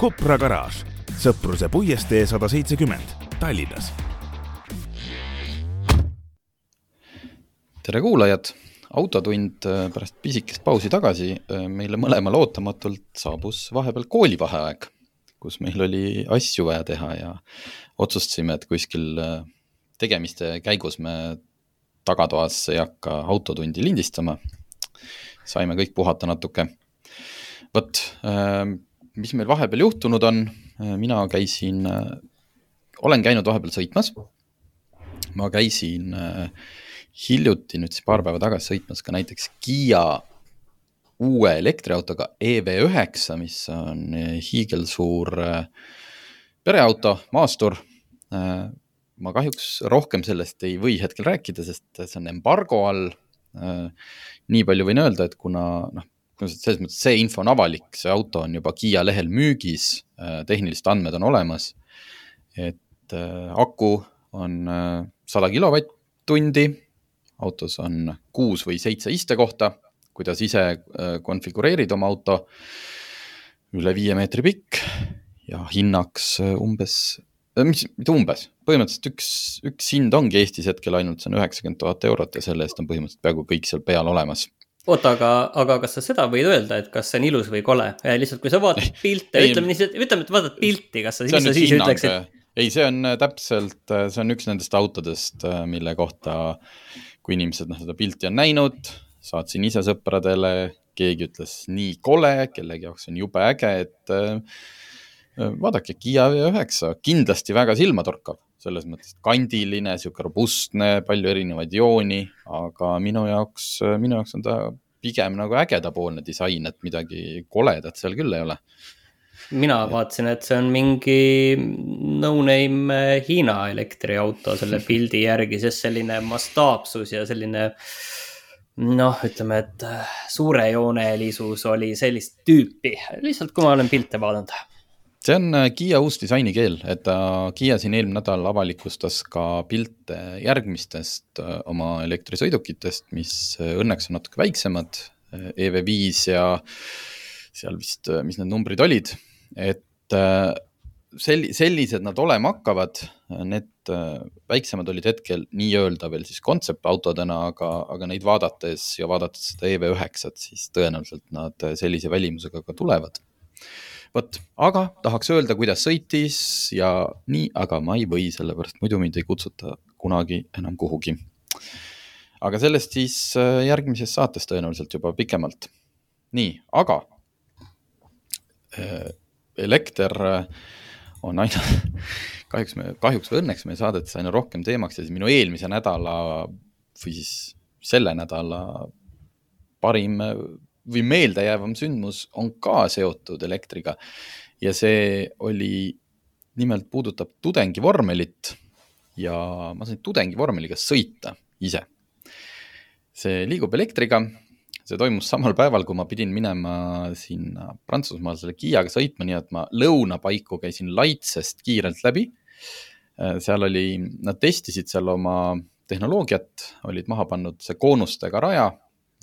Kopra garaaž, Sõpruse puiestee sada seitsekümmend, Tallinnas. tere kuulajad, autotund äh, pärast pisikest pausi tagasi äh, meile mõlemale ootamatult saabus vahepeal koolivaheaeg, kus meil oli asju vaja teha ja otsustasime, et kuskil äh, tegemiste käigus me tagatoas ei hakka autotundi lindistama. saime kõik puhata natuke. vot mis meil vahepeal juhtunud on, mina käisin, olen käinud vahepeal sõitmas. ma käisin äh, hiljuti, nüüd siis paar päeva tagasi sõitmas ka näiteks Kiia uue elektriautoga EV9, mis on hiigelsuur pereauto, maastur. ma kahjuks rohkem sellest ei või hetkel rääkida, sest see on embargo all. nii palju võin öelda, et kuna noh, selles mõttes see info on avalik, see auto on juba Kiia lehel müügis, äh, tehnilised andmed on olemas. et äh, aku on äh, sada kilovatt-tundi, autos on kuus või seitse istekohta, kuidas ise konfigureerid oma auto. üle viie meetri pikk ja hinnaks umbes, mis, mitte umbes, põhimõtteliselt üks, üks hind ongi Eestis hetkel ainult, see on üheksakümmend tuhat eurot ja selle eest on põhimõtteliselt peaaegu kõik seal peal olemas oota, aga, aga kas sa seda võid öelda, et kas see on ilus või kole? lihtsalt, kui sa vaatad pilte, ütleme nii, ütleme, et vaatad pilti, kas sa, mis sa siis ütleksid? ei, see on äh, täpselt, äh, see on üks nendest autodest, äh, mille kohta, kui inimesed noh, seda pilti on näinud, saatsin ise sõpradele, keegi ütles nii kole, kellegi jaoks on jube äge, et vaadake, Kiia V9, kindlasti väga silmatorkav selles mõttes kandiline, sihuke robustne, palju erinevaid jooni, aga minu jaoks, minu jaoks on ta pigem nagu ägedapoolne disain, et midagi koledat seal küll ei ole. mina vaatasin, et see on mingi no-name Hiina elektriauto selle pildi järgi, sest selline mastaapsus ja selline noh, ütleme, et suurejoonelisus oli sellist tüüpi, lihtsalt kui ma olen pilte vaadanud see on äh, Kiia uus disainikeel, et ta, Kiia siin eelmine nädal avalikustas ka pilte järgmistest äh, oma elektrisõidukitest, mis äh, õnneks on natuke väiksemad, EV5 ja seal vist, mis need numbrid olid, et sel-, sellised nad olema hakkavad, need väiksemad olid hetkel nii-öelda veel siis kontseptautodena, aga, aga neid vaadates ja vaadates seda EV9-t, siis tõenäoliselt nad sellise välimusega ka tulevad vot, aga tahaks öelda, kuidas sõitis ja nii, aga ma ei või, sellepärast muidu mind ei kutsuta kunagi enam kuhugi. aga sellest siis äh, järgmises saates tõenäoliselt juba pikemalt. nii, aga äh, elekter äh, on aina, kahjuks me, kahjuks või õnneks meie saadetes aina rohkem teemaks ja siis minu eelmise nädala või siis selle nädala parim või meeldejäävam sündmus on ka seotud elektriga. ja see oli, nimelt puudutab tudengivormelit ja ma sain tudengivormeliga sõita ise. see liigub elektriga, see toimus samal päeval, kui ma pidin minema sinna Prantsusmaal selle Kiiaga sõitma, nii et ma lõuna paiku käisin Laitsest kiirelt läbi. seal oli, nad testisid seal oma tehnoloogiat, olid maha pannud see koonustega raja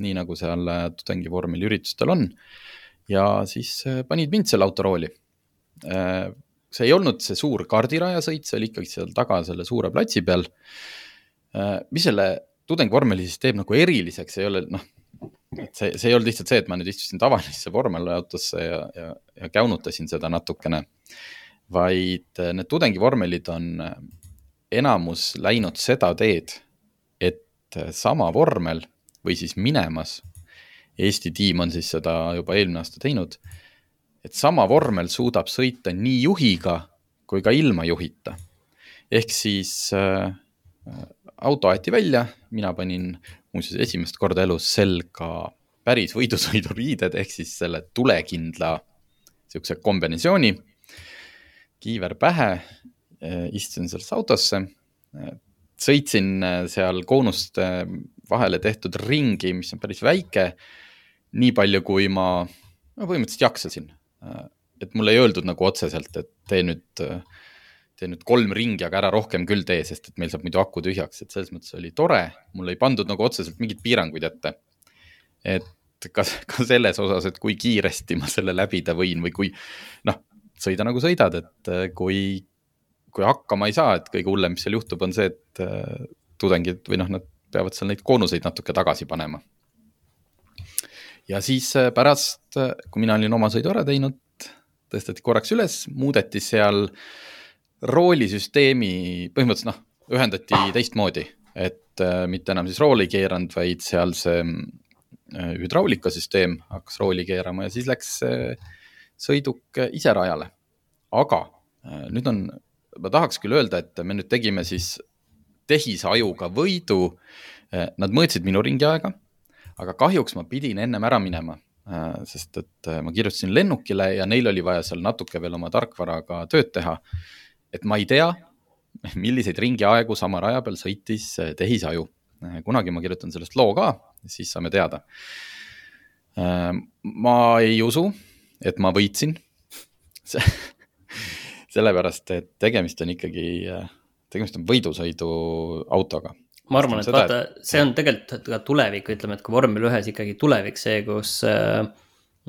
nii nagu seal äh, tudengivormel üritustel on. ja siis äh, panid mind selle autorooli. Äh, see ei olnud see suur kardirajasõit, see oli ikkagi seal taga selle suure platsi peal. mis selle tudengivormeli siis teeb nagu eriliseks, ei ole noh, et see, see ei olnud lihtsalt see, et ma nüüd istusin tavalisse vormelautosse ja, ja, ja käunutasin seda natukene. vaid need tudengivormelid on enamus läinud seda teed, et sama vormel või siis minemas. Eesti tiim on siis seda juba eelmine aasta teinud. et sama vormel suudab sõita nii juhiga kui ka ilma juhita. ehk siis äh, auto aeti välja, mina panin muuseas esimest korda elus selga päris võidusõiduriided ehk siis selle tulekindla siukse kombinatsiooni. kiiver pähe, istusin sellesse autosse, sõitsin seal koonuste vahele tehtud ringi, mis on päris väike. nii palju, kui ma no põhimõtteliselt jaksasin. et mulle ei öeldud nagu otseselt, et tee nüüd, tee nüüd kolm ringi, aga ära rohkem küll tee, sest et meil saab muidu aku tühjaks, et selles mõttes oli tore. mulle ei pandud nagu otseselt mingeid piiranguid ette. et ka, ka selles osas, et kui kiiresti ma selle läbida võin või kui noh, sõida nagu sõidad, et kui, kui hakkama ei saa, et kõige hullem, mis seal juhtub, on see, et tudengid või noh, nad peavad seal neid koonuseid natuke tagasi panema. ja siis äh, pärast, äh, kui mina olin oma sõidu ära teinud, tõsteti korraks üles, muudeti seal roolisüsteemi, põhimõtteliselt noh, ühendati teistmoodi, et äh, mitte enam siis rooli keeranud, vaid seal see hüdraulikasüsteem hakkas rooli keerama ja siis läks sõiduk ise rajale. aga nüüd on, ma tahaks küll öelda, et me nüüd tegime siis tehisajuga võidu. Nad mõõtsid minu ringiaega, aga kahjuks ma pidin ennem ära minema, sest et eh, ma kirjutasin lennukile ja neil oli vaja seal natuke veel oma tarkvaraga tööd teha. et ma ei tea, milliseid ringiaegu sama raja peal sõitis tehisaju. kunagi ma kirjutan sellest loo ka, siis saame teada. ma ei usu, et ma võitsin sellepärast, et tegemist on ikkagi tegemist on võidusõiduautoga. ma arvan, et vaata, see on tegelikult ka tulevik, ütleme, et kui vormel ühes ikkagi tulevik see, kus äh,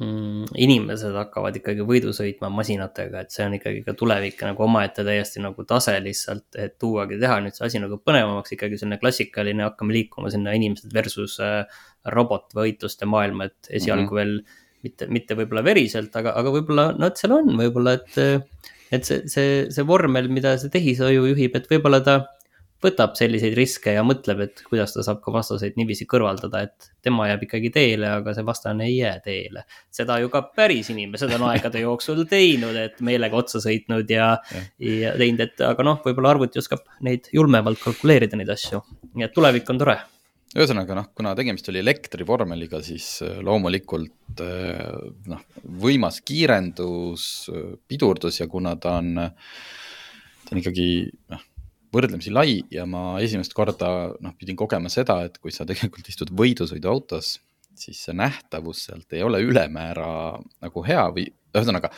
mm, inimesed hakkavad ikkagi võidu sõitma masinatega, et see on ikkagi ka tulevik nagu omaette täiesti nagu tase lihtsalt, et tuuagi teha nüüd see asi nagu põnevamaks, ikkagi selline klassikaline, hakkame liikuma sinna inimesed versus äh, robotvõitluste maailma, et esialgu mm -hmm. veel mitte, mitte võib-olla veriselt, aga, aga võib-olla, no et seal on võib-olla, et äh, et see, see, see vormel, mida see tehisaju juhib, et võib-olla ta võtab selliseid riske ja mõtleb, et kuidas ta saab ka vastaseid niiviisi kõrvaldada, et tema jääb ikkagi teele, aga see vastane ei jää teele. seda ju ka päris inimesed on aegade jooksul teinud, et meelega otsa sõitnud ja, ja., ja teinud, et aga noh, võib-olla arvuti oskab neid julmemalt kalkuleerida, neid asju. nii et tulevik on tore ühesõnaga noh, kuna tegemist oli elektrivormeliga, siis äh, loomulikult äh, noh, võimas kiirendus, äh, pidurdus ja kuna ta on, ta on ikkagi noh, võrdlemisi lai ja ma esimest korda noh, pidin kogema seda, et kui sa tegelikult istud võidusõiduautos, siis see nähtavus sealt ei ole ülemäära nagu hea või ühesõnaga,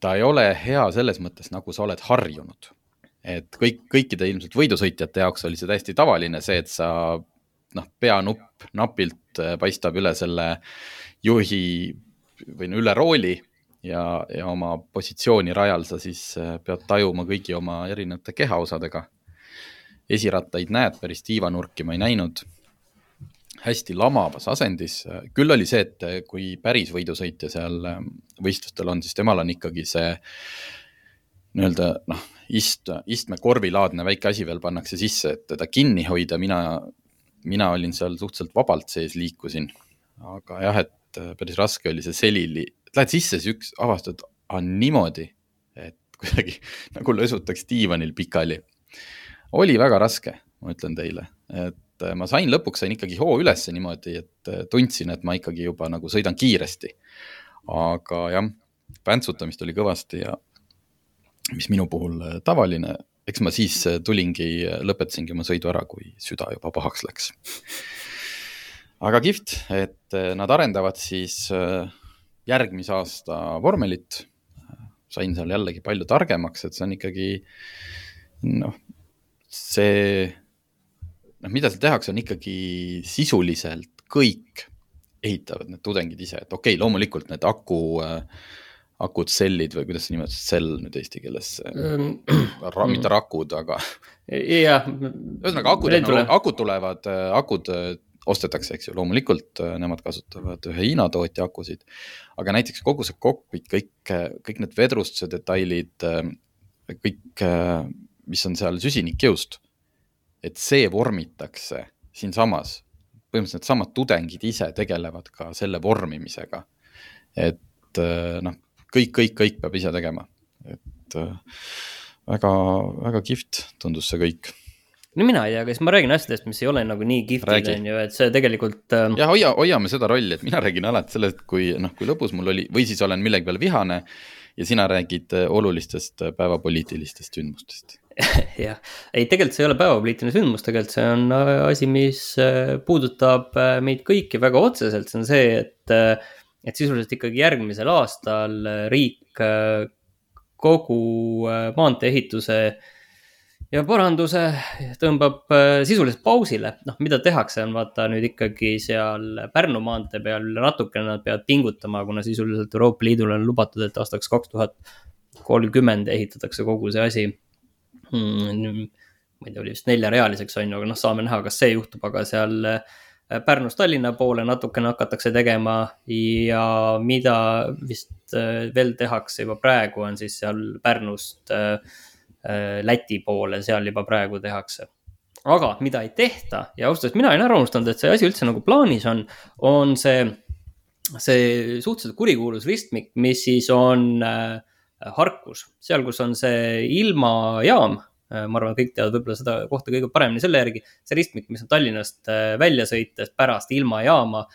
ta ei ole hea selles mõttes, nagu sa oled harjunud. et kõik, kõikide ilmselt võidusõitjate jaoks oli see täiesti tavaline, see, et sa noh, peanupp napilt äh, paistab üle selle juhi või no üle rooli ja, ja oma positsiooni rajal sa siis äh, pead tajuma kõigi oma erinevate kehaosadega. esirattaid näed, päris tiivanurki ma ei näinud. hästi lamavas asendis, küll oli see, et kui päris võidusõitja seal võistlustel on, siis temal on ikkagi see nii-öelda noh, ist, istmekorvilaadne väike asi veel pannakse sisse, et teda kinni hoida, mina mina olin seal suhteliselt vabalt sees, liikusin. aga jah, et äh, päris raske oli see selili, lähed sisse, siis üks avastad, on niimoodi, et kuidagi nagu lösutaks diivanil pikali. oli väga raske, ma ütlen teile, et äh, ma sain lõpuks sain ikkagi hoo ülesse niimoodi, et äh, tundsin, et ma ikkagi juba nagu sõidan kiiresti. aga jah, väntsutamist oli kõvasti ja mis minu puhul tavaline eks ma siis äh, tulingi, äh, lõpetasingi oma sõidu ära, kui süda juba pahaks läks. aga kihvt, et äh, nad arendavad siis järgmise aasta vormelit. sain seal jällegi palju targemaks, et see on ikkagi noh, see, noh, mida seal tehakse, on ikkagi sisuliselt kõik ehitavad need tudengid ise, et okei okay,, loomulikult need aku äh, akud, sellid või kuidas sa nimetasid, sell nüüd eesti keeles ähm, Ra, mitte rakud, aga. jah. ühesõnaga akud, akud tulevad, akud ostetakse, eks ju, loomulikult nemad kasutavad ühe Hiina tootja akusid. aga näiteks kogu see kokpit, kõik, kõik need vedrustuse detailid, kõik, mis on seal süsinikjõust. et see vormitakse siinsamas, põhimõtteliselt needsamad tudengid ise tegelevad ka selle vormimisega. et noh, kõik, kõik, kõik peab ise tegema, et äh, väga, väga kihvt tundus see kõik. no mina ei tea, siis ma räägin asjadest, mis ei ole nagu nii kihvtid, on ju, et see tegelikult äh.... jah, hoia, hoiame seda rolli, et mina räägin alati sellest, kui noh, kui lõbus mul oli või siis olen millegi peale vihane ja sina räägid äh, olulistest äh, päevapoliitilistest sündmustest. Jah, ei, tegelikult see ei ole päevapoliitiline sündmus, tegelikult see on asi, mis puudutab meid kõiki väga otseselt, see on see, et, et sisuliselt ikkagi järgmisel aastal riik kogu maantee ehituse äh, ja paranduse tõmbab äh, sisuliselt pausile, noh, mida tehakse, on vaata nüüd ikkagi seal Pärnu maantee peal natukene nad peavad pingutama, kuna sisuliselt Euroopa Liidul on lubatud, et aastaks kaks tuhat kolmkümmend ehitatakse kogu see asi hmm,. ma ei tea, oli vist neljarealiseks on ju, aga noh, saame näha, kas see juhtub, aga seal äh, Pärnust Tallinna poole natukene hakatakse tegema ja mida vist äh, veel tehakse juba praegu, on siis seal Pärnust äh, Äh, Läti poole seal juba praegu tehakse. aga mida ei tehta ja ausalt öeldes mina olin ära unustanud, et see asi üldse nagu plaanis on, on see, see suhteliselt kurikuulus ristmik, mis siis on äh, Harkus, seal, kus on see ilmajaam äh, ma arvan, kõik teavad võib-olla seda kohta kõige paremini selle järgi. see ristmik, mis on Tallinnast äh, välja sõites pärast ilmajaama,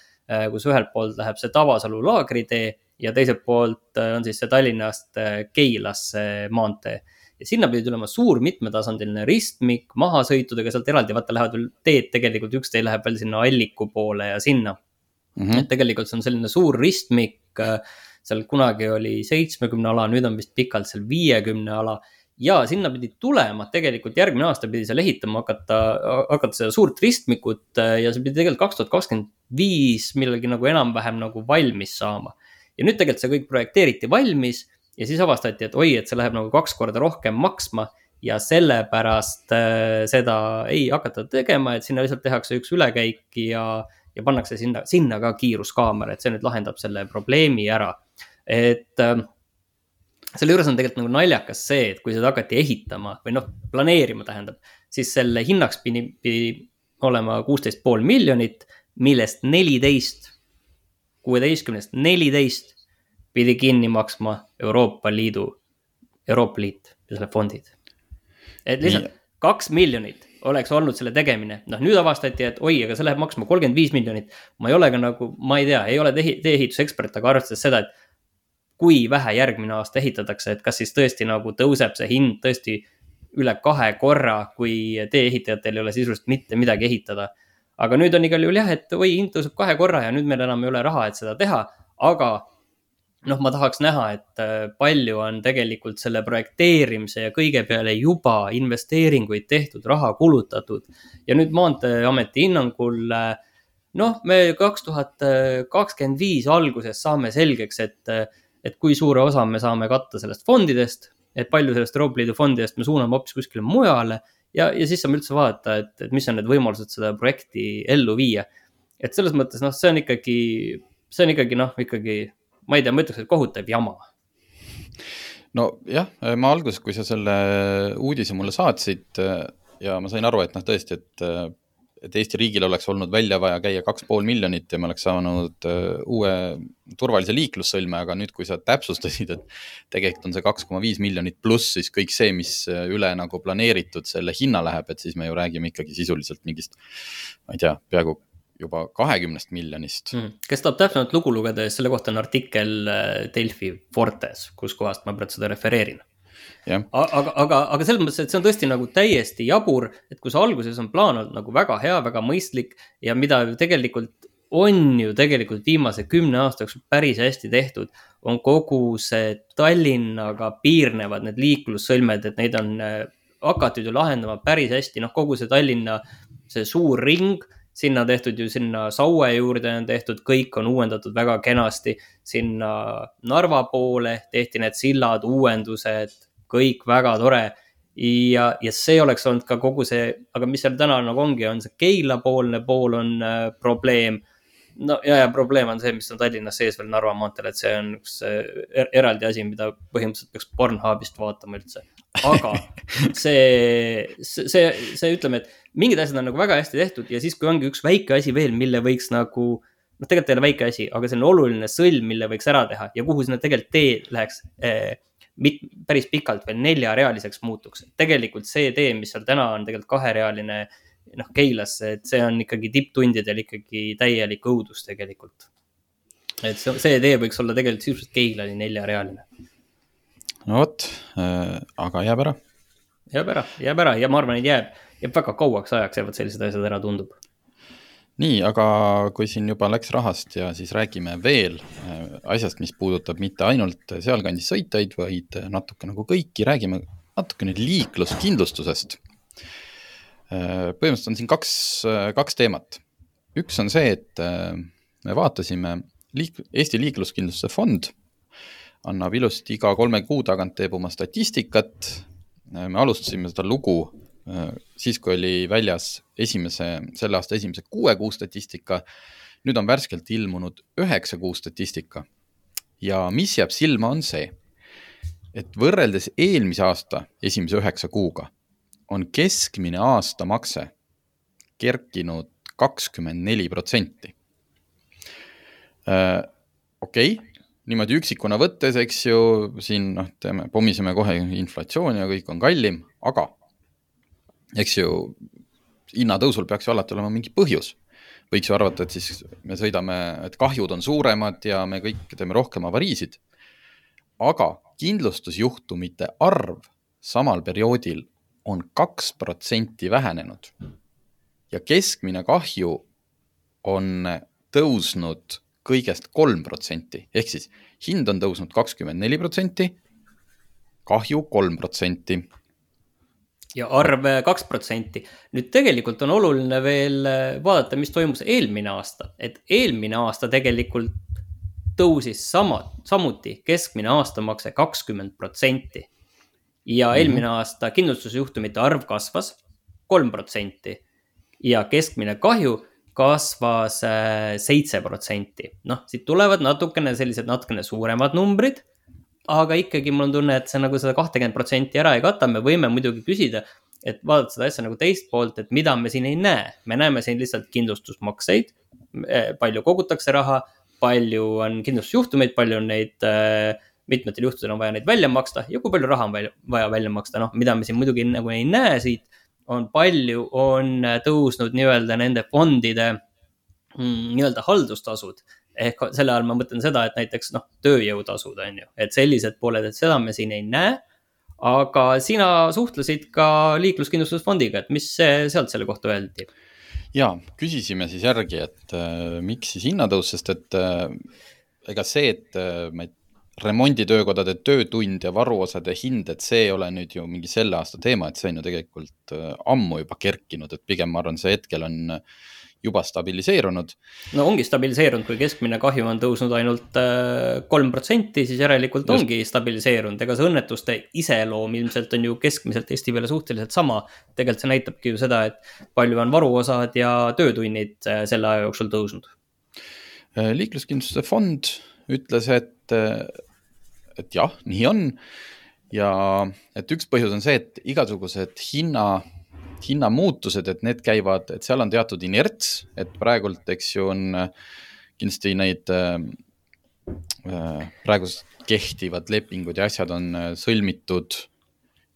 kus ühelt poolt läheb see Tavasalu laagritee ja teiselt poolt on siis see Tallinnast Keilasse maantee ja sinna pidi tulema suur mitmetasandiline ristmik mahasõitudega, sealt eraldi vaata lähevad veel teed, tegelikult üks tee läheb veel sinna Alliku poole ja sinna mm. -hmm. et tegelikult see on selline suur ristmik, äh, seal kunagi oli seitsmekümne ala, nüüd on vist pikalt seal viiekümne ala ja sinna pidi tulema, tegelikult järgmine aasta pidi seal ehitama hakata, hakata seda suurt ristmikut äh, ja see pidi tegelikult kaks tuhat kakskümmend viis millalgi nagu enam-vähem nagu valmis saama. ja nüüd tegelikult see kõik projekteeriti valmis ja siis avastati, et oi, et see läheb nagu kaks korda rohkem maksma ja sellepärast äh, seda ei hakata tegema, et sinna lihtsalt tehakse üks ülekäik ja, ja pannakse sinna, sinna ka kiiruskaamera, et see nüüd lahendab selle probleemi ära. et äh, selle juures on tegelikult nagu naljakas see, et kui seda hakati ehitama või noh, planeerima tähendab, siis selle hinnaks pidi, pidi olema kuusteist pool miljonit, millest neliteist, kuueteistkümnest neliteist pidi kinni maksma Euroopa Liidu, Euroopa Liit ja selle fondid. et lihtsalt kaks miljonit oleks olnud selle tegemine, noh nüüd avastati, et oi, aga see läheb maksma kolmkümmend viis miljonit. ma ei ole ka nagu, ma ei tea, ei ole tee-ehitusekspert, aga arvestades seda, et kui vähe järgmine aasta ehitatakse, et kas siis tõesti nagu tõuseb see hind tõesti üle kahe korra, kui tee-ehitajatel ei ole sisuliselt mitte midagi ehitada. aga nüüd on igal juhul jah, et oi, hind tõuseb kahe korra ja nüüd meil enam ei ole raha, et seda teha, aga noh, ma tahaks näha, et äh, palju on tegelikult selle projekteerimise ja kõige peale juba investeeringuid tehtud, raha kulutatud. ja nüüd Maanteeameti hinnangul äh, noh, me kaks tuhat kakskümmend viis alguses saame selgeks, et, äh, et kui suure osa me saame katta sellest fondidest, et palju sellest Euroopa Liidu fondidest me suuname hoopis kuskile mujale ja, ja siis saame üldse vaadata, et, et mis on need võimalused seda projekti ellu viia. et selles mõttes noh, see on ikkagi, see on ikkagi noh, ikkagi ma ei tea, ma ütleks, et kohutav jama nojah, ma alguses, kui sa selle uudise mulle saatsid ja ma sain aru, et noh, tõesti, et, et Eesti riigil oleks olnud välja vaja käia kaks pool miljonit ja me oleks saanud uue turvalise liiklussõlme, aga nüüd, kui sa täpsustasid, et tegelikult on see kaks koma viis miljonit pluss siis kõik see, mis üle nagu planeeritud selle hinna läheb, et siis me ju räägime ikkagi sisuliselt mingist, ma ei tea, peaaegu juba kahekümnest miljonist mm.. kes tahab täpsemalt lugu lugeda, siis selle kohta on artikkel äh, Delfi Fortes, kuskohast ma praegu seda refereerin. Aga, aga, aga selles mõttes, et see on tõesti nagu täiesti jabur, et kui see alguses on plaan olnud nagu väga hea, väga mõistlik ja mida tegelikult on ju tegelikult viimase kümne aasta jooksul päris hästi tehtud, on kogu see Tallinnaga piirnevad need liiklussõlmed, et neid on äh, hakatud ju lahendama päris hästi, noh, kogu see Tallinna, see suur ring sinna tehtud ju sinna Saue juurde on tehtud, kõik on uuendatud väga kenasti. sinna Narva poole tehti need sillad, uuendused, kõik väga tore. ja, ja see oleks olnud ka kogu see, aga mis seal täna nagu ongi, on see Keila poolne pool on äh, probleem no ja, ja probleem on see, mis on Tallinnas sees veel Narva maanteel, et see on üks er eraldi asi, mida põhimõtteliselt peaks Pornhubist vaatama üldse. aga see, see, see, see ütleme, et mingid asjad on nagu väga hästi tehtud ja siis, kui ongi üks väike asi veel, mille võiks nagu noh, tegelikult ei ole väike asi, aga see on oluline sõlm, mille võiks ära teha ja kuhu sinna tegelikult tee läheks eh, mit, päris pikalt veel neljarealiseks muutuks. tegelikult see tee, mis seal täna on tegelikult kaherealine noh, Keilasse, et see on ikkagi tipptundidel ikkagi täielik õudus tegelikult. et see, see tee võiks olla tegelikult sisuliselt Keilani neljarealine. no vot äh,, aga jääb ära. jääb ära, jääb ära ja ma arvan, et jääb, jääb väga kauaks ajaks jäävad sellised asjad ära, tundub nii, aga kui siin juba läks rahast ja siis räägime veel äh, asjast, mis puudutab mitte ainult sealkandis sõitjaid, vaid natuke nagu kõiki, räägime natuke nüüd liikluskindlustusest. Äh, põhimõtteliselt on siin kaks, äh, kaks teemat. üks on see, et me vaatasime liik-, Eesti Liikluskindlustuse Fond annab ilusti iga kolme kuu tagant teeb oma statistikat. me alustasime seda lugu siis, kui oli väljas esimese, selle aasta esimese kuue kuu statistika. nüüd on värskelt ilmunud üheksa kuu statistika. ja mis jääb silma, on see, et võrreldes eelmise aasta esimese üheksa kuuga on keskmine aastamakse kerkinud kakskümmend neli protsenti. Äh, okei okay, niimoodi üksikuna võttes, eks ju, siin noh, teeme, pommiseme kohe inflatsiooni ja kõik on kallim, aga eks ju, hinnatõusul peaks ju alati olema mingi põhjus. võiks ju arvata, et siis me sõidame, et kahjud on suuremad ja me kõik teeme rohkem avariisid. aga kindlustusjuhtumite arv samal perioodil on kaks protsenti vähenenud. ja keskmine kahju on tõusnud kõigest kolm protsenti, ehk siis hind on tõusnud kakskümmend neli protsenti, kahju kolm protsenti ja arv äh, kaks protsenti. nüüd tegelikult on oluline veel äh, vaadata, mis toimus eelmine aasta, et eelmine aasta tegelikult tõusis sama, samuti keskmine aastamakse kakskümmend protsenti. ja mhm. eelmine mm -hmm. aasta kindlustusjuhtumite arv kasvas kolm protsenti ja keskmine kahju kasvas äh, seitse protsenti. noh, siit tulevad natukene sellised natukene suuremad numbrid aga ikkagi mul on tunne, et see nagu seda kahtekümmet protsenti ära ei kata, me võime muidugi küsida, et vaadata seda asja nagu teist poolt, et mida me siin ei näe, me näeme siin lihtsalt kindlustusmakseid. Eh, palju kogutakse raha, palju on kindlustusjuhtumeid, palju on neid äh, mitmetel juhtudel on vaja neid välja maksta ja kui palju raha on vaja, vaja välja maksta, noh, mida me siin muidugi nagu ei näe siit. on palju, on tõusnud nii-öelda nende fondide mm, nii-öelda haldustasud ehk selle all ma mõtlen seda, et näiteks noh, tööjõutasud on ju, et sellised pooled, et seda me siin ei näe. aga sina suhtlesid ka liikluskindlustusfondiga, et mis sealt selle kohta öeldi? ja küsisime siis järgi, et äh, miks siis hinnatõus, sest et äh, ega see, et äh, ma ei remonditöökodade töötund ja varuosade hind, et see ei ole nüüd ju mingi selle aasta teema, et see on ju tegelikult äh, ammu juba kerkinud, et pigem ma arvan, see hetkel on äh, juba stabiliseerunud. no ongi stabiliseerunud, kui keskmine kahju on tõusnud ainult äh, kolm protsenti, siis järelikult Just. ongi stabiliseerunud, ega see õnnetuste iseloom ilmselt on ju keskmiselt Eesti peale suhteliselt sama. tegelikult see näitabki ju seda, et palju on varuosad ja töötunnid äh, selle aja jooksul tõusnud. Äh, liikluskindlustuse fond ütles, et, et jah, nii on ja et üks põhjus on see, et igasugused hinna hinnamuutused, et need käivad, et seal on teatud inerts, et praegult, eks ju, on äh, kindlasti neid äh, äh, praegused kehtivad lepingud ja asjad on sõlmitud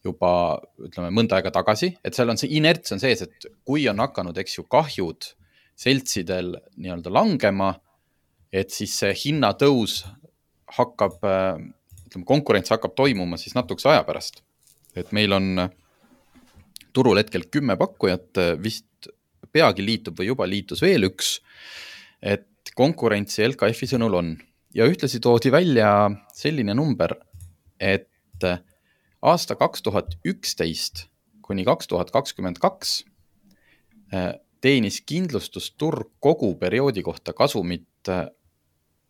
juba ütleme mõnda aega tagasi, et seal on see inerts on sees, et kui on hakanud, eks ju, kahjud seltsidel nii-öelda langema, et siis see hinnatõus hakkab, ütleme, konkurents hakkab toimuma siis natukese aja pärast. et meil on äh, turul hetkel kümme pakkujat, vist peagi liitub või juba liitus veel üks. et konkurentsi LKF-i sõnul on ja ühtlasi toodi välja selline number, et aasta kaks tuhat üksteist kuni kaks tuhat kakskümmend kaks eh, teenis kindlustusturg kogu perioodi kohta kasumit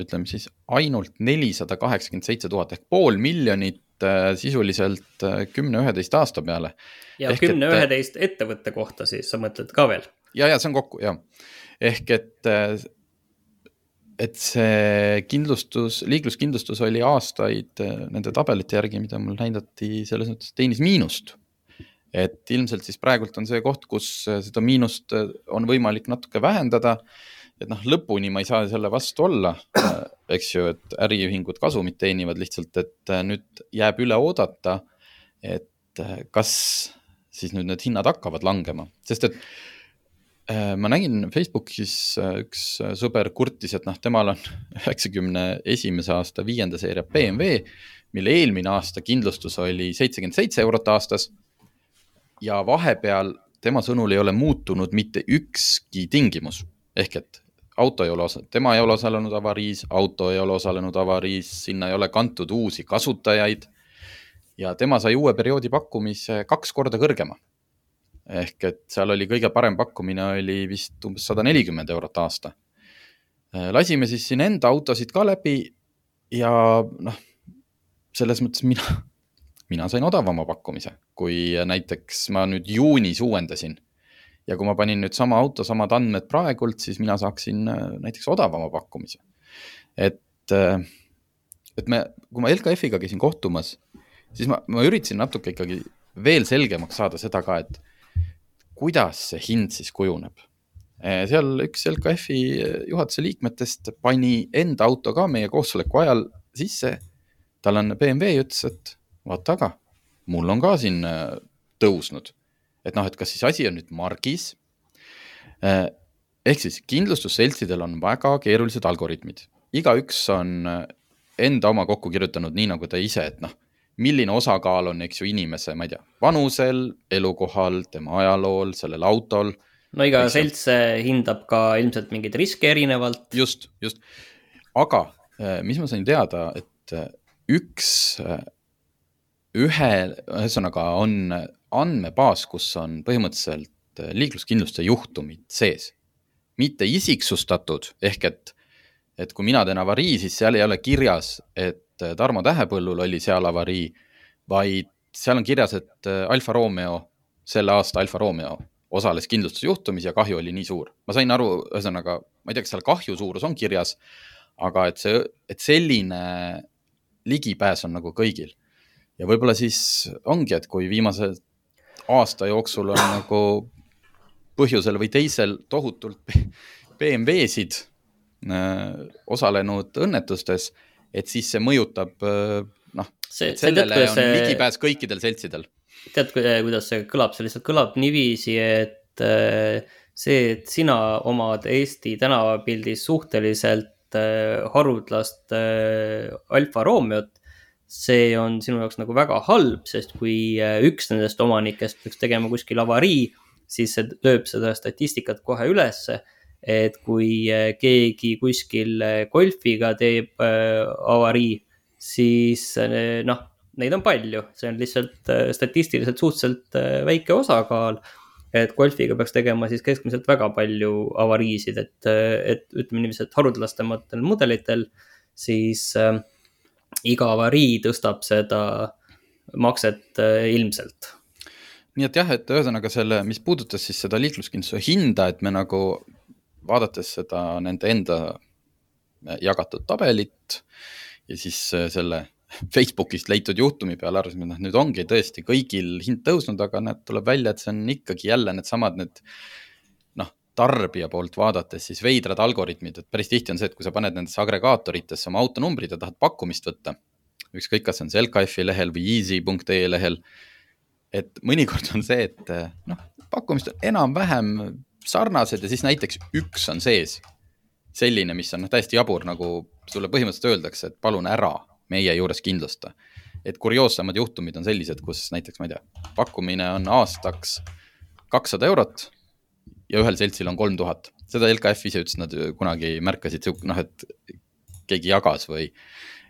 ütleme siis ainult nelisada kaheksakümmend seitse tuhat ehk pool miljonit äh, sisuliselt äh, kümne-üheteist aasta peale. ja kümne-üheteist et... ettevõtte kohta siis sa mõtled ka veel? ja, ja see on kokku ja, ehk et, äh, et see kindlustus, liikluskindlustus oli aastaid nende tabelite järgi, mida mul näidati, selles mõttes teenis miinust et ilmselt siis praegult on see koht, kus seda miinust on võimalik natuke vähendada et noh, lõpuni ma ei saa selle vastu olla. eks ju, et äriühingud kasumit teenivad lihtsalt, et äh, nüüd jääb üle oodata, et äh, kas siis nüüd need hinnad hakkavad langema, sest et äh, ma nägin Facebookis üks sõber kurtis, et noh, temal on üheksakümne esimese aasta viienda seeria BMW, mille eelmine aasta kindlustus oli seitsekümmend seitse eurot aastas. ja vahepeal tema sõnul ei ole muutunud mitte ükski tingimus ehk et auto ei ole osa-, tema ei ole osalenud avariis, auto ei ole osalenud avariis, sinna ei ole kantud uusi kasutajaid. ja tema sai uue perioodi pakkumise kaks korda kõrgema. ehk et seal oli kõige parem pakkumine oli vist umbes sada nelikümmend eurot aasta. lasime siis siin enda autosid ka läbi ja noh, selles mõttes mina, mina sain odavama pakkumise, kui näiteks ma nüüd juunis uuendasin ja kui ma panin nüüd sama auto, samad andmed praegult, siis mina saaksin äh, näiteks odavama pakkumise. et, äh, et me, kui ma LKF-iga käisin kohtumas, siis ma, ma üritasin natuke ikkagi veel selgemaks saada seda ka, et kuidas see hind siis kujuneb. Äh, seal üks LKF-i juhatuse liikmetest pani enda auto ka meie koosoleku ajal sisse. tal on BMW ja ütles, et vaata aga, mul on ka siin tõusnud et noh, et kas siis asi on nüüd margis. Äh, ehk siis kindlustusseltsidel on väga keerulised algoritmid, igaüks on äh, enda oma kokku kirjutanud nii, nagu ta ise, et noh, milline osakaal on, eks ju, inimese, ma ei tea, vanusel, elukohal, tema ajalool, sellel autol. no iga selts äh, hindab ka ilmselt mingeid riske erinevalt. just, just, aga mis ma sain teada, et üks, ühe, ühesõnaga on andmebaas, kus on põhimõtteliselt äh, liikluskindlustuse juhtumid sees. mitte isiksustatud, ehk et, et kui mina teen avarii, siis seal ei ole kirjas, et äh, Tarmo Tähepõllul oli seal avarii, vaid seal on kirjas, et äh, Alfa Romeo, selle aasta Alfa Romeo osales kindlustusjuhtumis ja kahju oli nii suur. ma sain aru, ühesõnaga, ma ei tea, kas seal kahju suurus on kirjas, aga et see, et selline ligipääs on nagu kõigil. ja võib-olla siis ongi, et kui viimased aasta jooksul on nagu põhjusel või teisel tohutult BMW-sid äh, osalenud õnnetustes, et siis see mõjutab äh, noh, sellele tead, on see... ligipääs kõikidel seltsidel. tead, kuidas see kõlab, see lihtsalt kõlab niiviisi, et äh, see, et sina omad Eesti tänavapildis suhteliselt haruldast Alfa Romeot see on sinu jaoks nagu väga halb, sest kui äh, üks nendest omanikest peaks tegema kuskil avarii, siis see lööb seda statistikat kohe ülesse. et kui äh, keegi kuskil äh, golfiga teeb avarii, siis noh, neid on palju, see on lihtsalt statistiliselt suhteliselt väike osakaal et golfiga peaks tegema siis keskmiselt väga palju avariisid, et, et ütleme niiviisi, et haruldastematel mudelitel siis äh, iga avarii tõstab seda makset äh, ilmselt. nii et jah, et ühesõnaga selle, mis puudutas siis seda liikluskindlustuse hinda, et me nagu vaadates seda nende enda jagatud tabelit ja siis äh, selle Facebookist leitud juhtumi peale arvasime, et noh, nüüd ongi tõesti kõigil hind tõusnud, aga näed, tuleb välja, et see on ikkagi jälle needsamad need, need tarbija poolt vaadates siis veidrad algoritmid, et päris tihti on see, et kui sa paned nendesse agregaatoritesse oma autonumbrid ja tahad pakkumist võtta, ükskõik, kas see on see LKF-i lehel või easy.ee lehel. et mõnikord on see, et noh, pakkumised on enam-vähem sarnased ja siis näiteks üks on sees. selline, mis on noh, täiesti jabur, nagu sulle põhimõtteliselt öeldakse, et palun ära meie juures kindlusta. et kurioossemad juhtumid on sellised, kus näiteks, ma ei tea, pakkumine on aastaks kakssada eurot ja ühel seltsil on kolm tuhat. seda LKF ise ütles, nad kunagi märkasid, noh, et keegi jagas või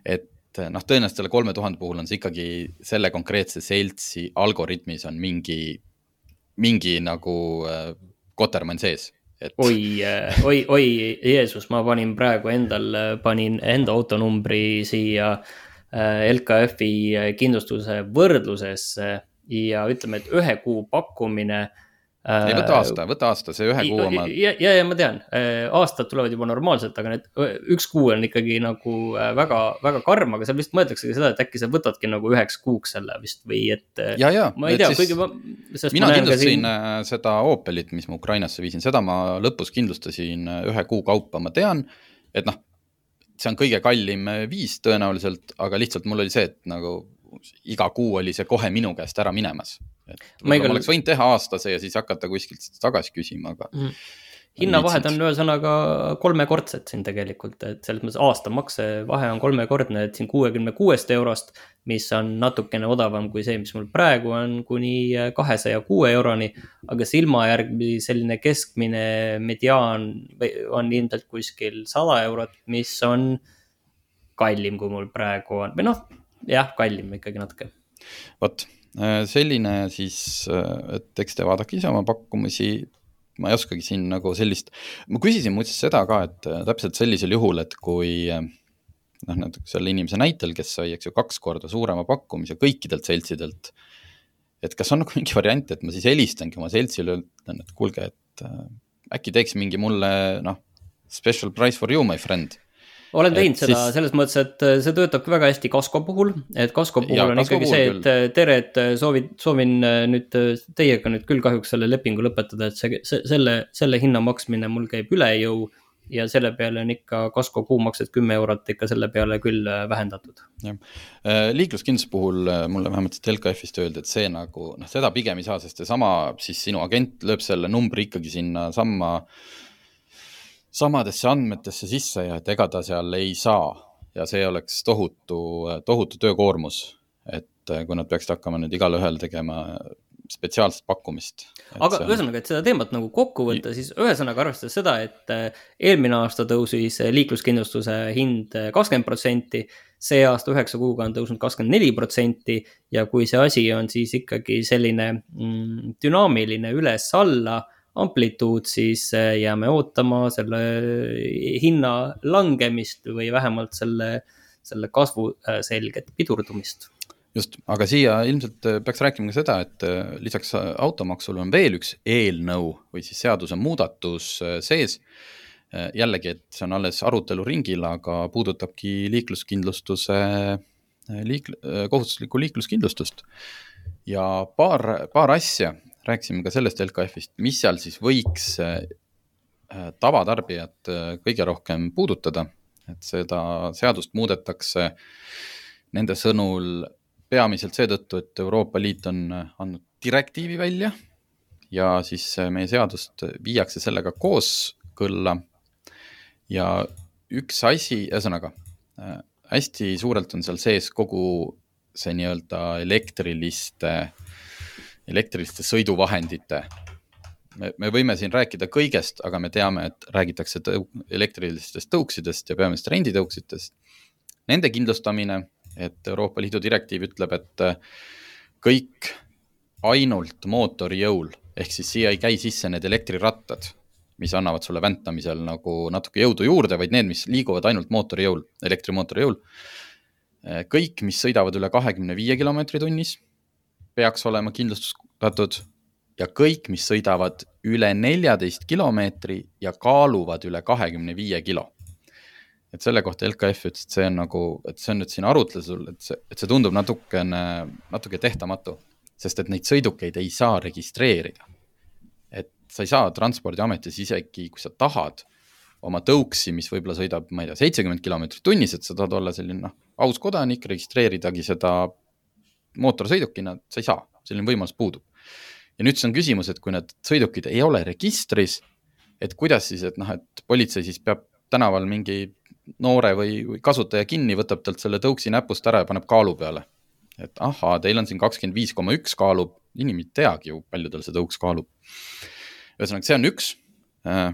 et noh, tõenäoliselt selle kolme tuhande puhul on see ikkagi selle konkreetse seltsi algoritmis on mingi, mingi nagu äh, kotermann sees et.... oi, äh, oi, oi, Jeesus, ma panin praegu endal, panin enda autonumbri siia äh, LKF-i kindlustuse võrdlusesse ja ütleme, et ühe kuu pakkumine ei, võta aasta, võta aasta, see ühe kuu oma. ja, ja, ja ma tean, äh, aastad tulevad juba normaalselt, aga need üks kuu on ikkagi nagu äh, väga, väga karm, aga seal vist mõeldaksegi seda, et äkki sa võtadki nagu üheks kuuks selle vist või et. Äh, ja, ja. ma ei tea, kuigi ma. mina kindlustasin siin... seda Opelit, mis ma Ukrainasse viisin, seda ma lõpus kindlustasin ühe kuu kaupa, ma tean, et noh see on kõige kallim viis tõenäoliselt, aga lihtsalt mul oli see, et nagu iga kuu oli see kohe minu käest ära minemas. Et ma, igal... oleks võinud teha aastase ja siis hakata kuskilt tagasi küsima, aga mm hinnavahed on ühesõnaga kolmekordsed siin tegelikult, et selles mõttes aastamakse vahe on kolmekordne, et siin kuuekümne kuuest eurost, mis on natukene odavam kui see, mis mul praegu on, kuni kahesaja kuue euroni. aga silmajärgi selline keskmine mediaan on ilmselt kuskil sada eurot, mis on kallim, kui mul praegu on, või noh, jah, kallim ikkagi natuke. vot selline siis, et eks te vaadake ise oma pakkumusi ma ei oskagi siin nagu sellist, ma küsisin muuseas seda ka, et äh, täpselt sellisel juhul, et kui äh, noh, näiteks selle inimese näitel, kes sai, eks ju, kaks korda suurema pakkumise kõikidelt seltsidelt. et kas on nagu mingi variant, et ma siis helistangi oma seltsile, ütlen, et kuulge, et äh, äkki teeks mingi mulle noh, special price for you, my friend olen teinud et seda siis... selles mõttes, et äh, see töötab väga hästi Kasko puhul, et Kasko puhul ja, on ikkagi see, et. Äh, tere, et äh, soovid, soovin nüüd teiega nüüd küll kahjuks selle lepingu lõpetada, et see, see, selle, selle hinna maksmine mul käib üle jõu ja selle peale on ikka Kasko kuumaksed kümme eurot ikka selle peale küll vähendatud. jah, liikluskindlustuse puhul mulle vähemalt LKF-ist öeldi, et see nagu noh, seda pigem ei saa, sest seesama siis sinu agent lööb selle numbri ikkagi sinna samma äh, samadesse andmetesse sisse ja et ega ta seal ei saa ja see oleks tohutu, tohutu töökoormus. et eh, kui nad peaksid hakkama nüüd igalühel tegema spetsiaalset pakkumist. aga on... ühesõnaga, et seda teemat nagu kokku võtta, siis ühesõnaga arvestades seda, et eh, eelmine aasta tõusis liikluskindlustuse hind eh, kakskümmend protsenti, see aasta üheksa kuuga on tõusnud kakskümmend neli protsenti ja kui see asi on siis ikkagi selline mm, dünaamiline üles-alla amplituud, siis äh, jääme ootama selle hinna langemist või vähemalt selle, selle kasvu äh, selget pidurdumist just, aga siia ilmselt äh, peaks rääkima ka seda, et lisaks automaksule on veel üks eelnõu või siis seadusemuudatus sees. jällegi, et see on alles aruteluringil, aga puudutabki liikluskindlustuse, liik-, kohustuslikku liikluskindlustust. ja paar, paar asja, rääkisime ka sellest LKF-ist, mis seal siis võiks äh, tavatarbijat äh, kõige rohkem puudutada, et seda seadust muudetakse nende sõnul peamiselt seetõttu, et Euroopa Liit on äh, andnud direktiivi välja ja siis meie seadust viiakse sellega kooskõlla. ja üks asi, ühesõnaga hästi suurelt on seal sees kogu see nii-öelda elektriliste äh, elektriliste sõiduvahendite. me, me võime siin rääkida kõigest, aga me teame, et räägitakse tõu, elektrilistest tõuksidest ja peamiselt renditõuksidest. Nende kindlustamine, et Euroopa Liidu direktiiv ütleb, et äh, kõik ainult mootori jõul, ehk siis siia ei käi sisse need elektrirattad, mis annavad sulle väntamisel nagu natuke jõudu juurde, vaid need, mis liiguvad ainult mootori jõul, elektrimootori jõul. Äh, kõik, mis sõidavad üle kahekümne viie kilomeetri tunnis peaks olema kindlustatud ja kõik, mis sõidavad üle neljateist kilomeetri ja kaaluvad üle kahekümne viie kilo. et selle kohta LKF ütles, et see on nagu, et see on nüüd siin arutlusel, et see, et see tundub natukene, natuke tehtamatu, sest et neid sõidukeid ei saa registreerida. et sa ei saa Transpordiametis isegi, kui sa tahad oma tõuksi, mis võib-olla sõidab, ma ei tea, seitsekümmend kilomeetrit tunnis, et sa tahad olla selline noh, aus kodanik, registreeridagi seda mootorsõidukina sa ei saa, selline võimalus puudub. ja nüüd see on küsimus, et kui need sõidukid ei ole registris, et kuidas siis, et noh, et politsei siis peab tänaval mingi noore või, või kasutaja kinni, võtab talt selle tõuksi näpust ära ja paneb kaalu peale. et ahaa, teil on siin kakskümmend viis koma üks kaalub, inimene ei teagi ju, palju tal see tõuks kaalub. ühesõnaga, see on üks äh,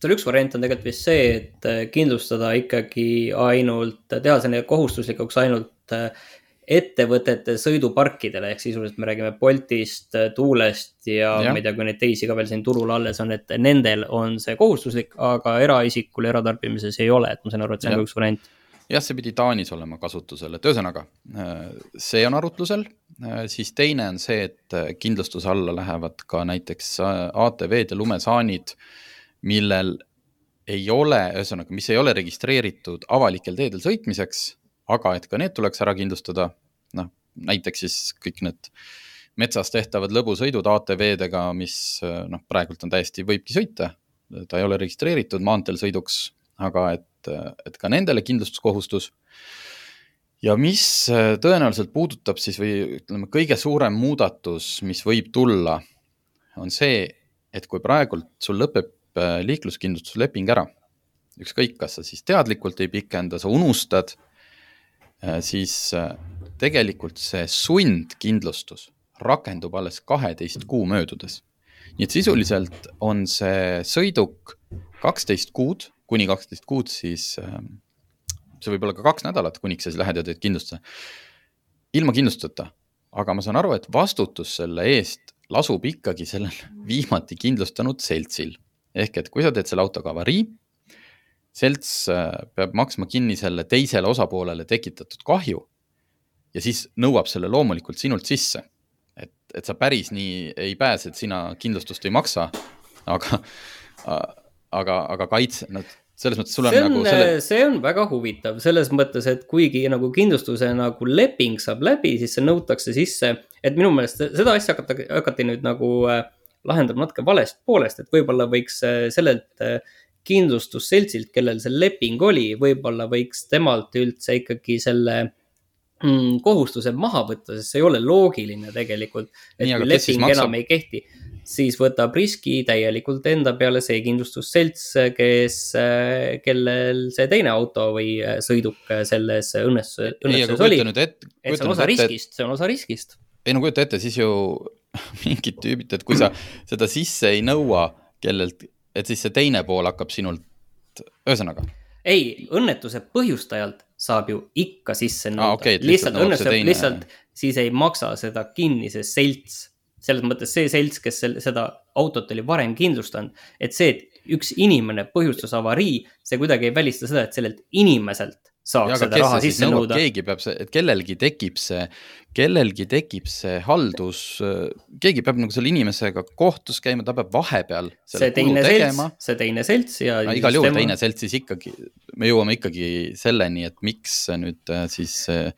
seal üks variant on tegelikult vist see, et kindlustada ikkagi ainult, teha see kohustuslikuks ainult ettevõtete sõiduparkidele ehk sisuliselt me räägime Boltist, Tuulest ja, ja ma ei tea, kui neid teisi ka veel siin turul alles on, et nendel on see kohustuslik, aga eraisikul eratarbimises ei ole, et ma saan aru, et see on ka üks variant. Jah, see pidi Taanis olema kasutusel, et ühesõnaga see on arutlusel, siis teine on see, et kindlustuse alla lähevad ka näiteks ATV-d ja lumesaanid, millel ei ole, ühesõnaga, mis ei ole registreeritud avalikel teedel sõitmiseks aga et ka need tuleks ära kindlustada. Noh, näiteks siis kõik need metsas tehtavad lõbusõidud ATV-dega, mis noh, praegult on täiesti, võibki sõita. ta ei ole registreeritud maanteel sõiduks, aga et, et ka nendele kindlustuskohustus. ja mis tõenäoliselt puudutab siis või ütleme, kõige suurem muudatus, mis võib tulla, on see, et kui praegult sul lõpeb liikluskindlustusleping ära, ükskõik, kas sa siis teadlikult ei pikenda, sa unustad, siis tegelikult see sundkindlustus rakendub alles kaheteist kuu möödudes. nii et sisuliselt on see sõiduk kaksteist kuud, kuni kaksteist kuud, siis ähm, see võib olla ka kaks nädalat, kuniks sa siis lähed ja teed kindlustuse. ilma kindlustuseta, aga ma saan aru, et vastutus selle eest lasub ikkagi sellel viimati kindlustanud seltsil. ehk et kui sa teed selle autoga avarii, selts äh, peab maksma kinni selle teisele osapoolele tekitatud kahju ja siis nõuab selle loomulikult sinult sisse. et, et sa päris nii ei pääse, et sina kindlustust ei maksa, aga, aga, aga kaitse, noh, selles mõttes sul on, on nagu selle... see on väga huvitav selles mõttes, et kuigi nagu kindlustuse nagu leping saab läbi, siis see nõutakse sisse, et minu meelest seda asja hakata, hakati nüüd nagu äh, lahendama natuke valest poolest, et võib-olla võiks äh, sellelt äh, kindlustusseltsilt, kellel see leping oli, võib-olla võiks temalt üldse ikkagi selle kohustuse maha võtta, sest see ei ole loogiline tegelikult. et Nii, kui leping enam ei kehti, siis võtab riski täielikult enda peale see kindlustusselts, kes, kellel see teine auto või sõiduk selles õnnetuses, õnnetuses oli. et see on osa ette, riskist, see on osa riskist. ei no kujuta ette, siis ju mingid tüübid, et kui sa seda sisse ei nõua kellelt, et siis see teine pool hakkab sinult, ühesõnaga. Ei, õnnetuse põhjustajalt saab ju ikka sisse nõuda ah,. Okay, lihtsalt, lihtsalt õnnestub, lihtsalt siis ei maksa seda kinni see selts. selles mõttes see selts, kes seda autot oli varem kindlustanud, et see, et üks inimene põhjustas avarii, see kuidagi ei välista seda, et sellelt inimeselt saaks ja, seda raha sisse nõuda. keegi peab et kellelgi tekib see, kellelgi tekib see haldus, keegi peab nagu selle inimesega kohtus käima, ta peab vahepeal. see teine selts, see teine selts ja igal juhul tema... teine selts siis ikkagi, me jõuame ikkagi selleni, et miks nüüd äh, siis äh,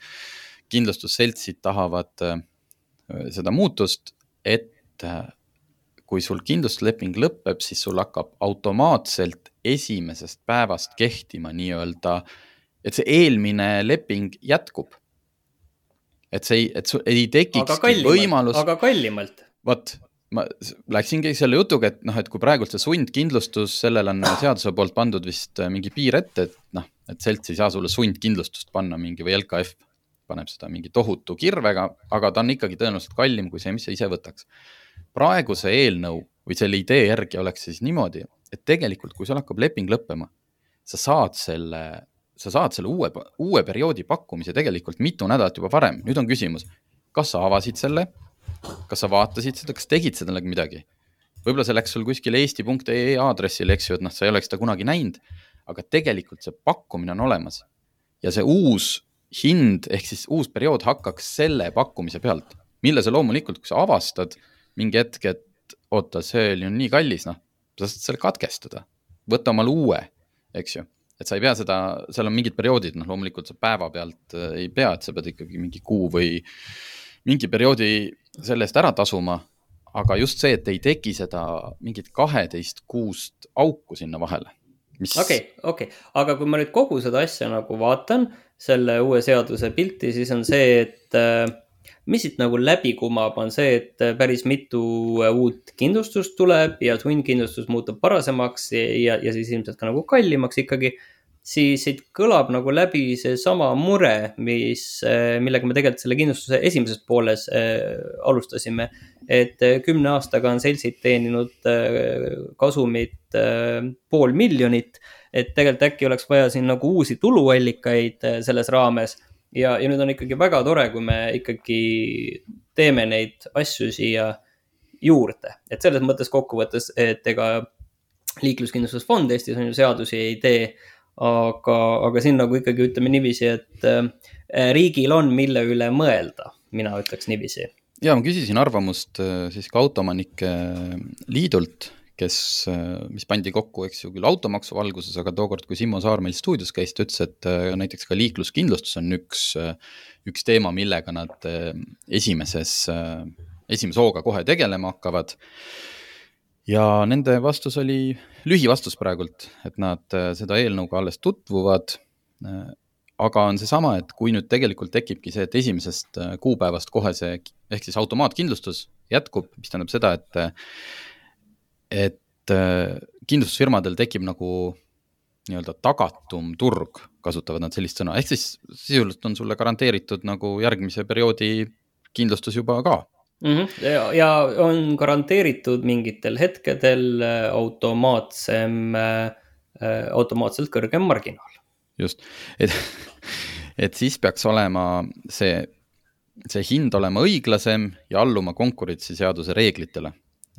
kindlustusseltsid tahavad äh, seda muutust, et kui sul kindlustusleping lõpeb, siis sul hakkab automaatselt esimesest päevast kehtima nii-öelda äh, et see eelmine leping jätkub. et see ei, et sul ei tekikski võimalus. aga kallimalt. vot, ma läksingi selle jutuga, et noh, et kui praegult see sundkindlustus, sellele on seaduse poolt pandud vist äh, mingi piir ette, et noh, et selts ei saa sulle sundkindlustust panna mingi või LKF paneb seda mingi tohutu kirvega, aga ta on ikkagi tõenäoliselt kallim kui see, mis sa ise võtaks. praeguse eelnõu või selle idee järgi oleks siis niimoodi, et tegelikult, kui sul hakkab leping lõppema, sa saad selle sa saad selle uue, uue perioodi pakkumise tegelikult mitu nädalat juba varem. nüüd on küsimus, kas sa avasid selle, kas sa vaatasid seda, kas tegid sellega midagi? võib-olla see läks sul kuskile eesti.ee aadressile, eks ju, et noh, sa ei oleks seda kunagi näinud, aga tegelikult see pakkumine on olemas. ja see uus hind ehk siis uus periood hakkaks selle pakkumise pealt, mille sa loomulikult, kui sa avastad mingi hetk, et oota, see oli nii kallis, noh, sa saad selle katkestada, võta omale uue, eks ju et sa ei pea seda, seal on mingid perioodid, noh, loomulikult sa päevapealt äh, ei pea, et sa pead ikkagi mingi kuu või mingi perioodi selle eest ära tasuma. aga just see, et ei teki seda mingit kaheteist kuust auku sinna vahele. okei, okei, aga kui ma nüüd kogu seda asja nagu vaatan, selle uue seaduse pilti, siis on see, et äh, mis siit nagu läbi kumab, on see, et päris mitu uut kindlustust tuleb ja sundkindlustus muutub varasemaks ja, ja siis ilmselt ka nagu kallimaks ikkagi siis siit kõlab nagu läbi seesama mure, mis, eh, millega me tegelikult selle kindlustuse esimeses pooles äh, alustasime. et äh, kümne aastaga on seltsid teeninud äh, kasumit pool miljonit. et tegelikult äkki oleks vaja siin nagu uusi tuluallikaid selles raames. Ja, ja nüüd on ikkagi väga tore, kui me ikkagi teeme neid asju siia juurde, et selles mõttes kokkuvõttes, et ega liikluskindlustusfond Eestis on ju seadusi ei tee aga, aga siin nagu ikkagi ütleme niiviisi, et äh, riigil on, mille üle mõelda, mina ütleks niiviisi. ja ma küsisin arvamust äh, siis ka Autoomanike Liidult, kes, äh, mis pandi kokku, eks ju, küll automaksu valguses, aga tookord, kui Simmo Saar meil stuudios käis, ta ütles, et näiteks ka liikluskindlustus on üks, üks teema, millega nad esimeses, esimese hooga kohe tegelema hakkavad ja nende vastus oli lühivastus praegult, et nad äh, seda eelnõuga alles tutvuvad. Äh, aga on seesama, et kui nüüd tegelikult tekibki see, et esimesest äh, kuupäevast kohe see ehk siis automaatkindlustus jätkub, mis tähendab seda, et, et kindlustusfirmadel tekib nagu nii-öelda tagatum turg, kasutavad nad sellist sõna, ehk siis sisuliselt on sulle garanteeritud nagu järgmise perioodi kindlustus juba ka mm. -hmm. Ja, ja on garanteeritud mingitel hetkedel äh, automaatsem, äh, äh, automaatselt kõrgem marginaal. just, et, et siis peaks olema see, see hind olema õiglasem ja alluma konkurentsiseaduse reeglitele.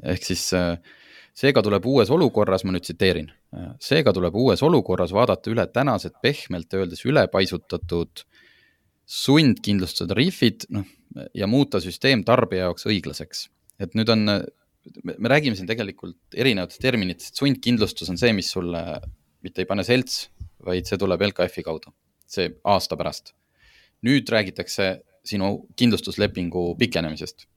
ehk siis seega tuleb uues olukorras, ma nüüd tsiteerin, seega tuleb uues olukorras vaadata üle tänased pehmelt öeldes ülepaisutatud sundkindlustuse tariifid, noh ja muuta süsteem tarbija jaoks õiglaseks. et nüüd on, me räägime siin tegelikult erinevatest terminitest, sundkindlustus on see, mis sulle mitte ei pane selts, vaid see tuleb LKF-i kaudu, see aasta pärast. nüüd räägitakse sinu kindlustuslepingu pikenemisest,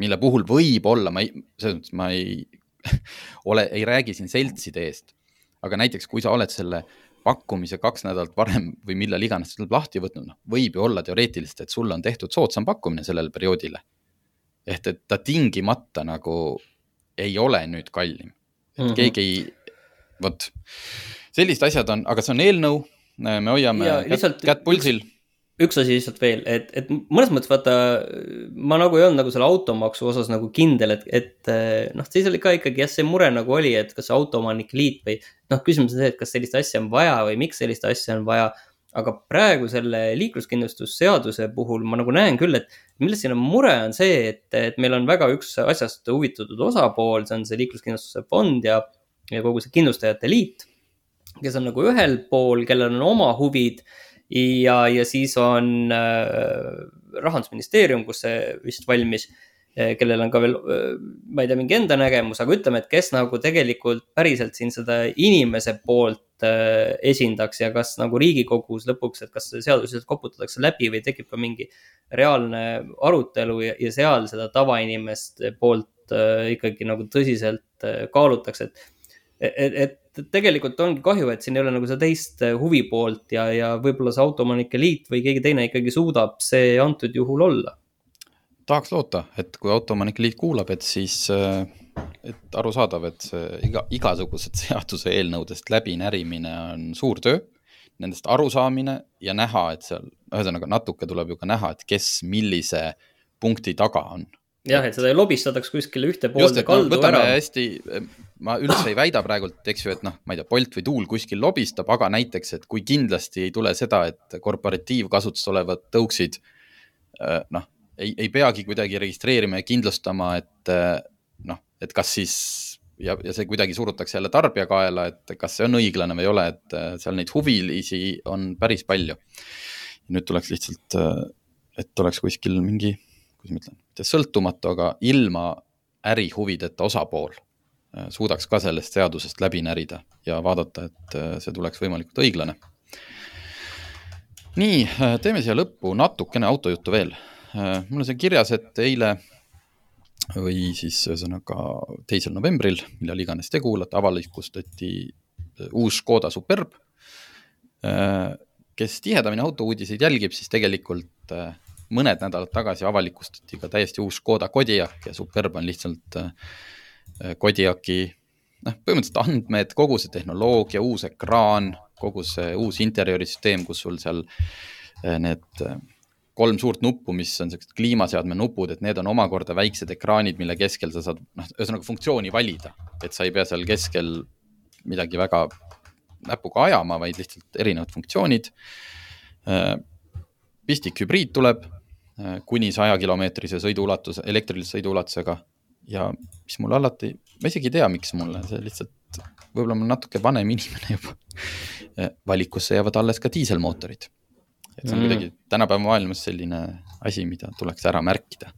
mille puhul võib-olla ma ei, selles mõttes ma ei ole, ei räägi siin seltside eest, aga näiteks kui sa oled selle pakkumise kaks nädalat varem või millal iganes tuleb lahti võtnud, noh, võib ju olla teoreetiliselt, et sulle on tehtud soodsam pakkumine sellele perioodile. ehk et ta tingimata nagu ei ole nüüd kallim. et mm -hmm. keegi ei, vot, sellised asjad on, aga see on eelnõu, me hoiame ja, kätt, lihtsalt... kätt pulsil üks asi lihtsalt veel, et, et mõnes mõttes vaata, ma nagu ei olnud nagu selle automaksu osas nagu kindel, et, et noh, siis oli ka ikkagi jah, see mure nagu oli, et kas autoomanike liit või noh, küsimus on see, et kas sellist asja on vaja või miks sellist asja on vaja. aga praegu selle liikluskindlustusseaduse puhul ma nagu näen küll, et milles siin on mure, on see, et, et meil on väga üks asjast huvitatud osapool, see on see liikluskindlustuse fond ja, ja kogu see kindlustajate liit, kes on nagu ühel pool, kellel on oma huvid ja, ja siis on äh, rahandusministeerium, kus see vist valmis, äh, kellel on ka veel, äh, ma ei tea, mingi enda nägemus, aga ütleme, et kes nagu tegelikult päriselt siin seda inimese poolt esindaks ja kas nagu Riigikogus lõpuks, et kas see seadus lihtsalt koputatakse läbi või tekib ka mingi reaalne arutelu ja, ja seal seda tavainimeste poolt ikkagi nagu tõsiselt kaalutakse, et et, et tegelikult ongi kahju, et siin ei ole nagu seda teist äh, huvipoolt ja, ja võib-olla see Autoomanike Liit või keegi teine ikkagi suudab see antud juhul olla. tahaks loota, et kui Autoomanike Liit kuulab, et siis, äh, et arusaadav, et see iga, igasugused seaduseelnõudest läbinärimine on suur töö, nendest arusaamine ja näha, et seal, ühesõnaga natuke tuleb ju ka näha, et kes millise punkti taga on jah, et seda ei lobistataks kuskile ühte poolde kaldu no, ära. hästi, ma üldse ei väida praegult, eks ju, et noh, ma ei tea, Bolt või Tuul kuskil lobistab, aga näiteks, et kui kindlasti ei tule seda, et korporatiivkasutuses olevad tõuksid äh, noh, ei, ei peagi kuidagi registreerima ja kindlustama, et äh, noh, et kas siis ja, ja see kuidagi surutakse jälle tarbija kaela, et kas see on õiglane või ei ole, et seal neid huvilisi on päris palju. nüüd tuleks lihtsalt, et oleks kuskil mingi kuidas ma ütlen, mitte sõltumatu, aga ilma ärihuvideta osapool äh, suudaks ka sellest seadusest läbi närida ja vaadata, et äh, see tuleks võimalikult õiglane. nii, äh, teeme siia lõppu natukene autojuttu veel. mul on siin kirjas, et eile või siis ühesõnaga teisel novembril, millal iganes te kuulate, avalikustati uus Škoda Superb. kes tihedamini autouudiseid jälgib, siis tegelikult mõned nädalad tagasi avalikustati ka täiesti uus Škoda Kodiaq ja Superb on lihtsalt äh, Kodiaqi noh, põhimõtteliselt andmed, kogu see tehnoloogia, uus ekraan, kogu see uus interjöörisüsteem, kus sul seal äh, need äh, kolm suurt nuppu, mis on siuksed kliimaseadme nupud, et need on omakorda väiksed ekraanid, mille keskel sa saad, noh, ühesõnaga funktsiooni valida, et sa ei pea seal keskel midagi väga näpuga ajama, vaid lihtsalt erinevad funktsioonid. pistik hübriid tuleb Äh, kuni sajakilomeetrise sõiduulatuse, elektrilise sõiduulatusega. ja mis mulle alati, ma isegi ei tea, miks mulle, see lihtsalt, võib-olla ma olen natuke vanem inimene juba. Äh, valikusse jäävad alles ka diiselmootorid. et see on mm. kuidagi tänapäeva maailmas selline asi, mida tuleks ära märkida.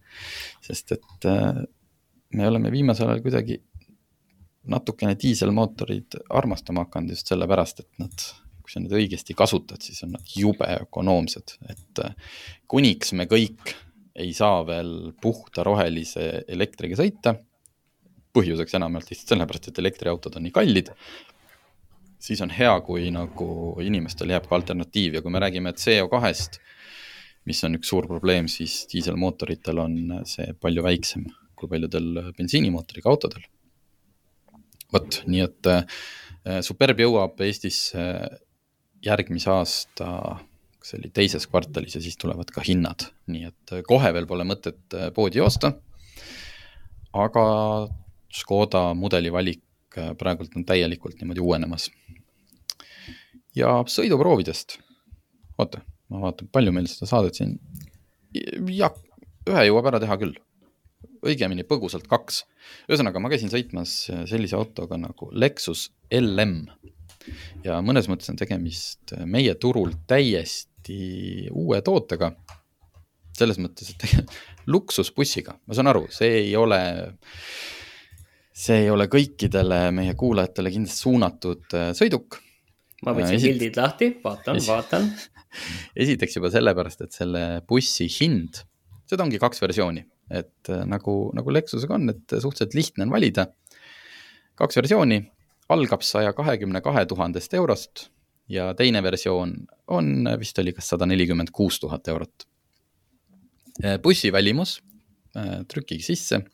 sest et äh, me oleme viimasel ajal kuidagi natukene diiselmootorid armastama hakanud just sellepärast, et nad kui sa neid õigesti kasutad, siis on nad jube ökonoomsed, et äh, kuniks me kõik ei saa veel puhta rohelise elektriga sõita, põhjuseks enamjaolt lihtsalt sellepärast, et elektriautod on nii kallid. siis on hea, kui nagu inimestel jääb ka alternatiiv ja kui me räägime CO2-st, mis on üks suur probleem, siis diiselmootoritel on see palju väiksem kui paljudel bensiinimootoriga autodel. vot, nii et äh, Superb jõuab Eestisse järgmise aasta, kas see oli teises kvartalis ja siis tulevad ka hinnad, nii et kohe veel pole mõtet poodi joosta. aga Škoda mudeli valik praegult on täielikult niimoodi uuenemas. ja sõiduproovidest, oota, ma vaatan, palju meil seda saadet siin, jah, ühe jõuab ära teha küll õigemini põgusalt kaks. ühesõnaga, ma käisin sõitmas sellise autoga nagu Lexus LM ja mõnes mõttes on tegemist meie turul täiesti uue tootega. selles mõttes, et luksusbussiga, ma saan aru, see ei ole, see ei ole kõikidele meie kuulajatele kindlasti suunatud äh, sõiduk. ma võtsin Esit... pildid lahti, vaatan, vaatan. esiteks juba sellepärast, et selle bussi hind, seda ongi kaks versiooni et äh, nagu, nagu Lexusega on, et suhteliselt lihtne on valida. kaks versiooni, algab saja kahekümne kahe tuhandest eurost ja teine versioon on vist oli kas sada nelikümmend kuus tuhat eurot. Äh, bussi välimus, äh, trükige sisse.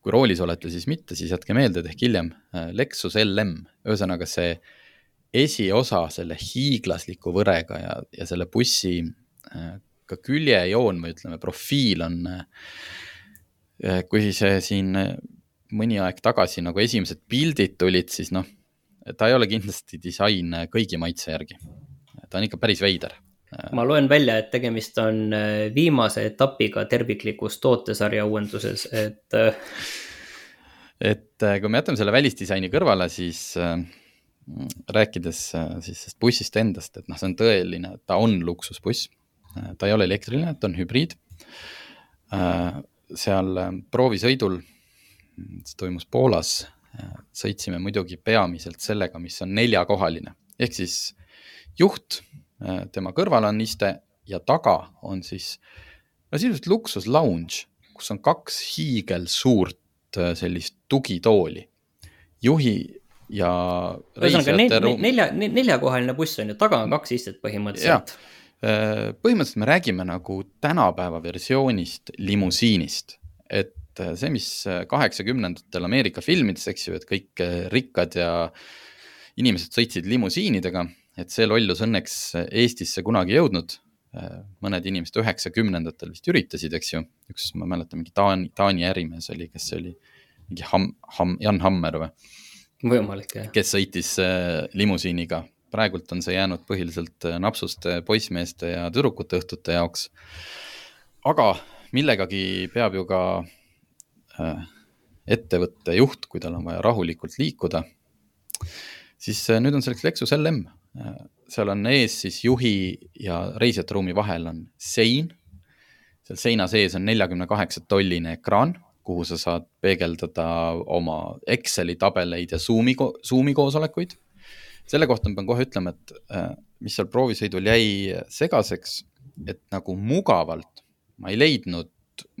kui roolis olete, siis mitte, siis jätke meelde, et ehk hiljem Lexus LM, ühesõnaga see esiosa selle hiiglasliku võrega ja, ja selle bussi ka küljejoon või ütleme, profiil on, äh, kui see siin äh, mõni aeg tagasi nagu esimesed pildid tulid, siis noh, ta ei ole kindlasti disain kõigi maitse järgi. ta on ikka päris veider. ma loen välja, et tegemist on äh, viimase etapiga terviklikus tootesarja uuenduses, et. et kui me jätame selle välisdisaini kõrvale, siis rääkides siis sellest bussist endast, et noh, see on tõeline, ta on luksusbuss Äh, ta ei ole elektriline, ta on hübriid. Äh, seal äh, proovisõidul, see toimus Poolas, sõitsime muidugi peamiselt sellega, mis on neljakohaline ehk siis juht, tema kõrval on iste ja taga on siis no sisuliselt luksus lounge, kus on kaks hiigelsuurt sellist tugitooli. juhi ja. ühesõnaga nelja, neljakohaline buss on ju, taga on kaks istet põhimõtteliselt Äh, põhimõtteliselt me räägime nagu tänapäeva versioonist limusiinist, et äh, see, mis äh, kaheksakümnendatel Ameerika filmides, eks ju, et kõik rikkad ja inimesed sõitsid limusiinidega, et see lollus õnneks Eestisse kunagi jõudnud. mõned inimesed üheksakümnendatel vist üritasid, eks ju, üks, ma mäletan, mingi Taani, Taani ärimees oli, kes see oli, mingi Ham-, Ham-, Jan Hammer või? võimalik, jah. kes sõitis limusiiniga praegult on see jäänud põhiliselt äh, napsuste poissmeeste ja tüdrukute õhtute jaoks. aga millegagi peab ju ka äh, ettevõtte juht, kui tal on vaja rahulikult liikuda. siis äh, nüüd on selleks Lexus LM, seal on ees siis juhi ja reisijate ruumi vahel on sein. seal seina sees on neljakümne kaheksa tolline ekraan, kuhu sa saad peegeldada oma Exceli tabeleid ja Zoomi, Zoomi koosolekuid selle kohta ma pean kohe ütlema, et äh, mis seal proovisõidul jäi segaseks, et nagu mugavalt ma ei leidnud,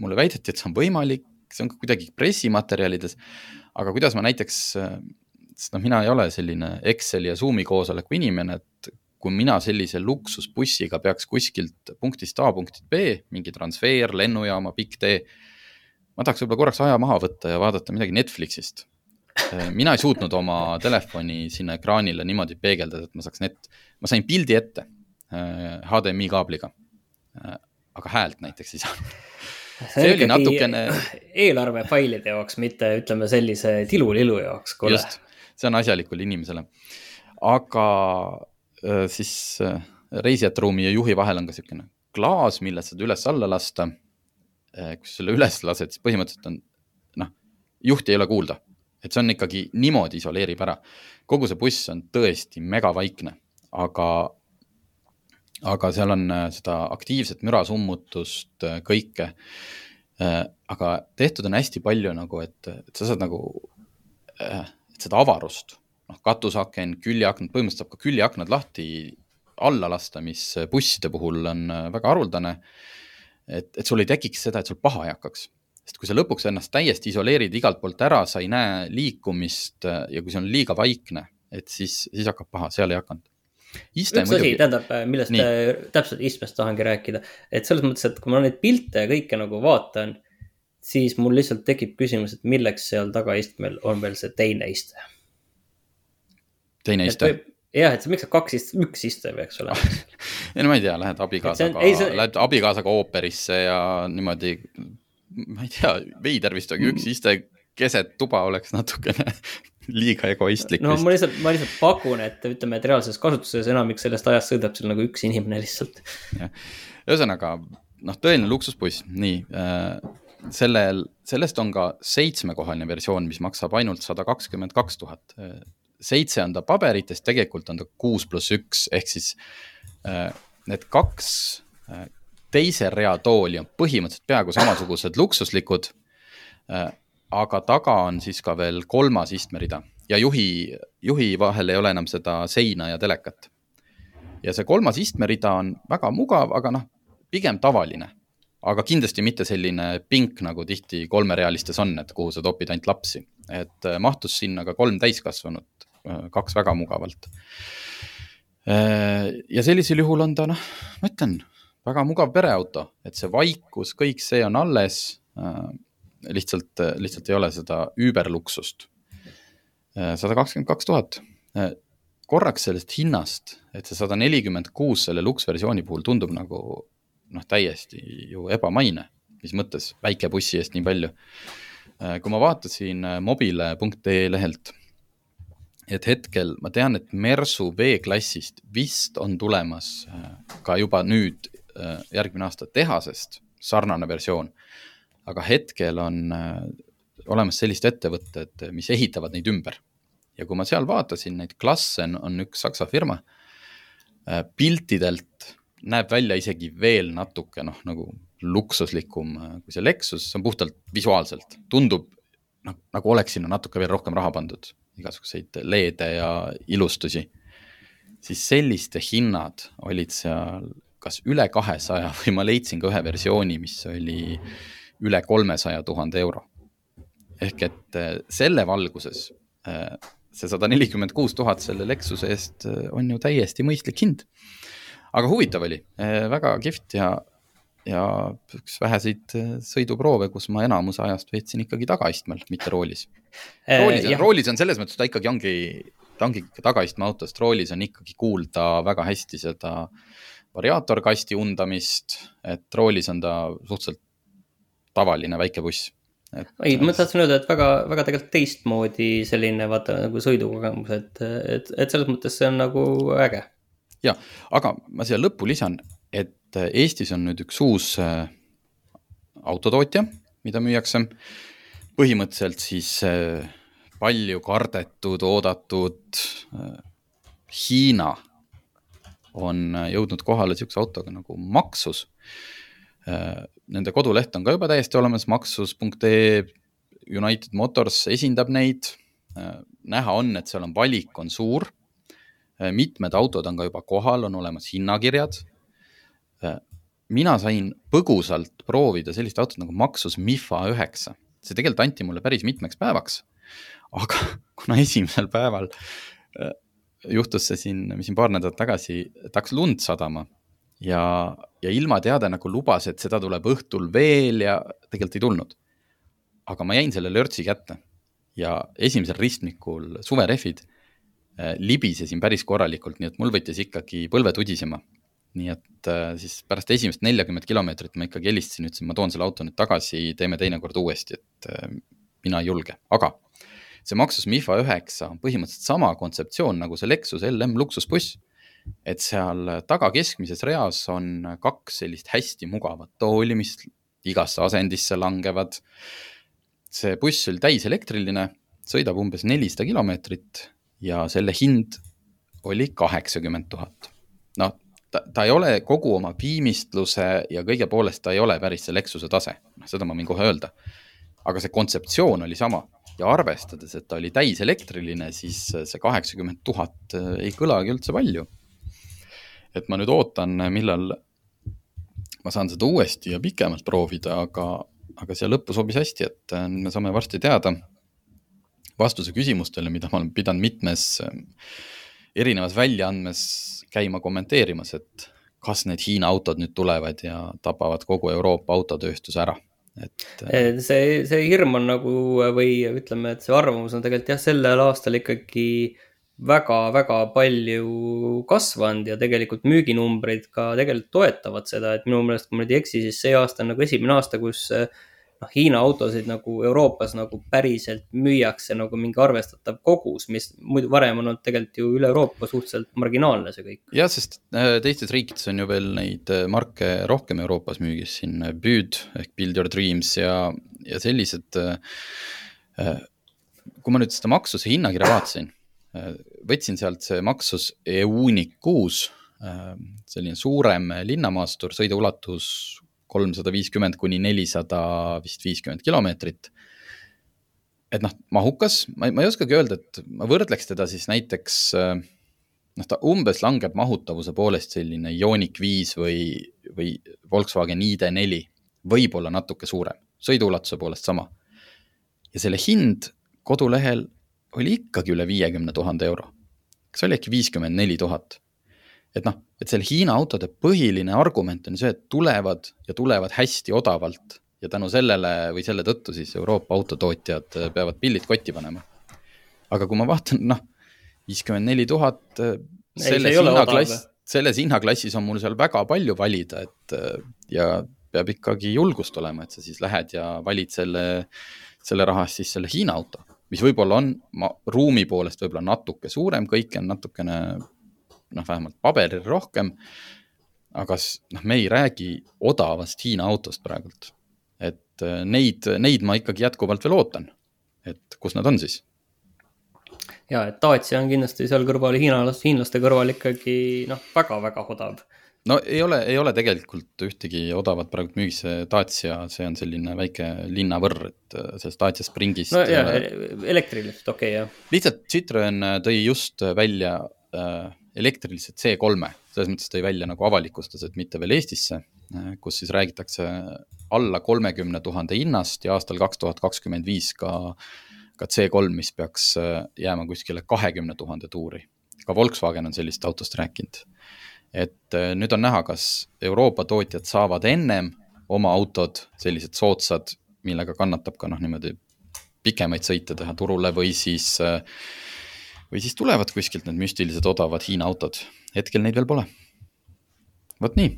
mulle väideti, et see on võimalik, see on ka kuidagi pressimaterjalides, aga kuidas ma näiteks, sest noh, mina ei ole selline Exceli ja Zoomi koosoleku inimene, et kui mina sellise luksusbussiga peaks kuskilt punktist A punkti B, mingi transfer, lennujaama, pikk tee, ma tahaks võib-olla korraks aja maha võtta ja vaadata midagi Netflixist mina ei suutnud oma telefoni sinna ekraanile niimoodi peegeldada, et ma saaks net, ma sain pildi ette HDMI kaabliga. Aga häält näiteks ei saanud. See oli natukene. eelarvefailide jaoks, mitte ütleme sellise tilulilu jaoks. just, see on asjalikule inimesele. aga siis reisijate ruumi ja juhi vahel on ka niisugune klaas, millest saad üles-alla lasta. kui sa selle üles lased, siis põhimõtteliselt on noh, juhti ei ole kuulda et see on ikkagi niimoodi isoleerib ära. kogu see buss on tõesti megavaikne, aga, aga seal on äh, seda aktiivset mürasummutust, äh, kõike. Äh, aga tehtud on hästi palju nagu, et, et sa saad nagu, et seda avarust, noh, katusaken, küljeaknad, põhimõtteliselt saab ka küljeaknad lahti alla lasta, mis busside puhul on väga haruldane. et, et sul ei tekiks seda, et sul paha ei hakkaks sest kui sa lõpuks ennast täiesti isoleerid igalt poolt ära, sa ei näe liikumist ja kui see on liiga vaikne, et siis, siis hakkab paha, seal ei hakanud. Üks asi, tähendab, millest Nii. täpselt istmest tahangi rääkida, et selles mõttes, et kui ma neid pilte ja kõike nagu vaatan, siis mul lihtsalt tekib küsimus, et milleks seal tagaistmel on veel see teine iste. teine iste? jah, et miks sa kaks ist-, üks iste peaks olema ei no ma ei tea, lähed abikaasaga, see... lähed abikaasaga ooperisse ja niimoodi, ma ei tea, veider vist, aga üks iste keset tuba oleks natukene liiga egoistlik. no vist. ma lihtsalt, ma lihtsalt pakun, et ütleme, et reaalses kasutuses enamik sellest ajast sõidab seal nagu üks inimene lihtsalt. ühesõnaga, noh, tõeline luksusbuss, nii äh, sellel, sellest on ka seitsmekohaline versioon, mis maksab ainult sada kakskümmend kaks tuhat seitse on ta paberites, tegelikult on ta kuus pluss üks, ehk siis äh, need kaks äh, teise rea tooli on põhimõtteliselt peaaegu samasugused luksuslikud äh,. Aga taga on siis ka veel kolmas istmerida ja juhi, juhi vahel ei ole enam seda seina ja telekat. ja see kolmas istmerida on väga mugav, aga noh, pigem tavaline aga kindlasti mitte selline pink, nagu tihti kolmerealistes on, et kuhu sa topid ainult lapsi. et äh, mahtus sinna ka kolm täiskasvanut Äh, kaks väga mugavalt. Äh, ja sellisel juhul on ta noh, ma ütlen, väga mugav pereauto, et see vaikus, kõik see on alles. Lihtsalt, lihtsalt ei ole seda üüberluksust. sada kakskümmend kaks tuhat. korraks sellest hinnast, et see sada nelikümmend kuus selle luksversiooni puhul tundub nagu noh, täiesti ju ebamaine, mis mõttes väike bussi eest nii palju. kui ma vaatasin mobile.ee lehelt et hetkel ma tean, et Mersu V-klassist vist on tulemas äh, ka juba nüüd äh, järgmine aasta tehasest sarnane versioon. Aga hetkel on äh, olemas sellised ettevõtted, mis ehitavad neid ümber. ja kui ma seal vaatasin, neid Klassen on üks saksa firma, piltidelt näeb välja isegi veel natuke noh, nagu luksuslikum kui see Lexus, see on puhtalt visuaalselt, tundub noh, nagu oleks sinna natuke veel rohkem raha pandud igasuguseid LED-e ja ilustusi, siis selliste hinnad olid seal kas üle kahesaja või ma leidsin ka ühe versiooni, mis oli üle kolmesaja tuhande euro. ehk et äh, selle valguses äh, see sada nelikümmend kuus tuhat selle Lexuse eest äh, on ju täiesti mõistlik hind. aga huvitav oli, väga kihvt ja ja üks väheseid äh, sõiduproove, kus ma enamuse ajast veetsin ikkagi tagaistmel, mitte roolis. Äh, roolis, roolis on selles mõttes, ta ikkagi ongi, ta ongi tagaistme autost, roolis on ikkagi kuulda väga hästi seda variaatorkasti undamist, et roolis on ta suhteliselt tavaline väike buss. ei, ma tahtsin öelda, et väga, väga tegelikult teistmoodi selline vaata nagu sõidukogemus, et, et, et selles mõttes see on nagu äge. ja, aga ma siia lõppu lisan, et Eestis on nüüd üks uus äh, autotootja, mida müüakse. põhimõtteliselt siis äh, palju kardetud, oodatud äh, Hiina on jõudnud kohale sihukese autoga nagu Maxus. Nende koduleht on ka juba täiesti olemas, maxus.ee, United Motors esindab neid. näha on, et seal on valik on suur. mitmed autod on ka juba kohal, on olemas hinnakirjad mina sain põgusalt proovida sellist autot nagu Maxus Mifa üheksa, see tegelikult anti mulle päris mitmeks päevaks. aga kuna esimesel päeval äh, juhtus see siin, mis siin paar nädalat tagasi, ta hakkas lund sadama ja, ja ilmateade nagu lubas, et seda tuleb õhtul veel ja tegelikult ei tulnud. aga ma jäin selle lörtsi kätte ja esimesel ristmikul suverehvid äh, libisesin päris korralikult, nii et mul võttis ikkagi põlved udisema nii et äh, siis pärast esimest neljakümmet kilomeetrit ma ikkagi helistasin, ütlesin, ma toon selle auto nüüd tagasi, teeme teinekord uuesti, et äh, mina ei julge, aga see Maxus Mifa üheksa on põhimõtteliselt sama kontseptsioon nagu see Lexus LM luksusbuss. Et seal taga keskmises reas on kaks sellist hästi mugavat tooli, mis igasse asendisse langevad. see buss oli täiselektriline, sõidab umbes nelisada kilomeetrit ja selle hind oli kaheksakümmend tuhat. noh ta, ta ei ole kogu oma piimistluse ja kõige poolest ta ei ole päris see Lexuse tase, noh seda ma võin kohe öelda. aga see kontseptsioon oli sama ja arvestades, et ta oli täiselektriline, siis see kaheksakümmend tuhat ei kõlagi üldse palju. Et ma nüüd ootan, millal ma saan seda uuesti ja pikemalt proovida, aga, aga siia lõppu sobis hästi, et äh, me saame varsti teada vastuse küsimustele, mida ma olen pidanud mitmes äh, erinevas väljaandmes käima kommenteerimas, et kas need Hiina autod nüüd tulevad ja tapavad kogu Euroopa autotööstuse ära et. Äh, see, see hirm on nagu või ütleme, et see arvamus on tegelikult jah, sellel aastal ikkagi väga-väga palju kasvanud ja tegelikult müüginumbrid ka tegelikult toetavad seda, et minu meelest, kui ma nüüd ei eksi, siis see aasta on nagu esimene aasta, kus noh, Hiina autosid nagu Euroopas nagu päriselt müüakse nagu mingi arvestatav kogus, mis muidu varem on olnud tegelikult ju üle Euroopa suhteliselt marginaalne see kõik. jah, sest äh, teistes riikides on ju veel neid äh, marke rohkem Euroopas müügis, siin äh, Büd ehk Build Your Dreams ja, ja sellised. kui ma nüüd seda maksuse hinnakirja vaatasin võtsin sealt see Maxus Eunic kuus, selline suurem linnamaastur, sõiduulatus kolmsada viiskümmend kuni nelisada vist viiskümmend kilomeetrit. et noh, mahukas, ma ei, ma ei oskagi öelda, et ma võrdleks teda siis näiteks noh, ta umbes langeb mahutavuse poolest selline Ioniq viis või, või Volkswagen ID4, võib-olla natuke suurem, sõiduulatuse poolest sama. ja selle hind kodulehel oli ikkagi üle viiekümne tuhande euro. kas oli äkki viiskümmend neli tuhat? et noh, et selle Hiina autode põhiline argument on see, et tulevad ja tulevad hästi odavalt ja tänu sellele või selle tõttu siis Euroopa autotootjad äh, peavad pillid kotti panema. aga kui ma vaatan, noh, viiskümmend neli tuhat, äh, selles hinnaklassis, selles hinnaklassis on mul seal väga palju valida, et äh, ja peab ikkagi julgust olema, et sa siis lähed ja valid selle, selle raha eest siis selle Hiina auto mis võib-olla on ma, ruumi poolest võib-olla natuke suurem, kõike on natukene noh, vähemalt paberil rohkem. aga noh, me ei räägi odavast Hiina autost praegult. et äh, neid, neid ma ikkagi jätkuvalt veel ootan. et kus nad on siis? ja, et Dacia on kindlasti seal kõrval, hiinlaste, hiinlaste kõrval ikkagi noh, väga-väga odav no ei ole, ei ole tegelikult ühtegi odavat praegu müügis, see Dacia, see on selline väike linnavõrr, et äh, sellest Dacia Springist. no jaa, äh, elektriliselt okei okay,, jah. lihtsalt Citroen äh, tõi just välja äh, elektrilise C3-e, selles mõttes tõi välja nagu avalikustas, et mitte veel Eestisse, kus siis räägitakse alla kolmekümne tuhande hinnast ja aastal kaks tuhat kakskümmend viis ka, ka C3, mis peaks jääma kuskile kahekümne tuhande tuuri. ka Volkswagen on sellist autost rääkinud et äh, nüüd on näha, kas Euroopa tootjad saavad ennem oma autod sellised soodsad, millega kannatab ka noh, niimoodi pikemaid sõite teha turule või siis, äh, või siis tulevad kuskilt need müstilised odavad Hiina autod. hetkel neid veel pole. vot nii,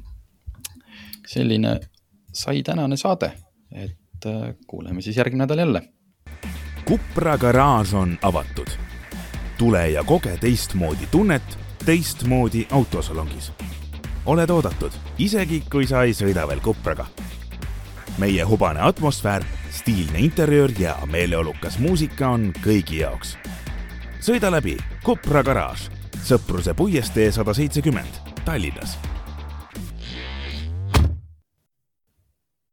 selline sai tänane saade, et äh, kuuleme siis järgmine nädal jälle. Kupra garaaž on avatud. tule ja koge teistmoodi tunnet teistmoodi autosalongis. oled oodatud, isegi kui sa ei sõida veel Kupraga. meie hubane atmosfäär, stiilne interjöör ja meeleolukas muusika on kõigi jaoks. sõida läbi Kupra garaaž, Sõpruse puiestee sada seitsekümmend, Tallinnas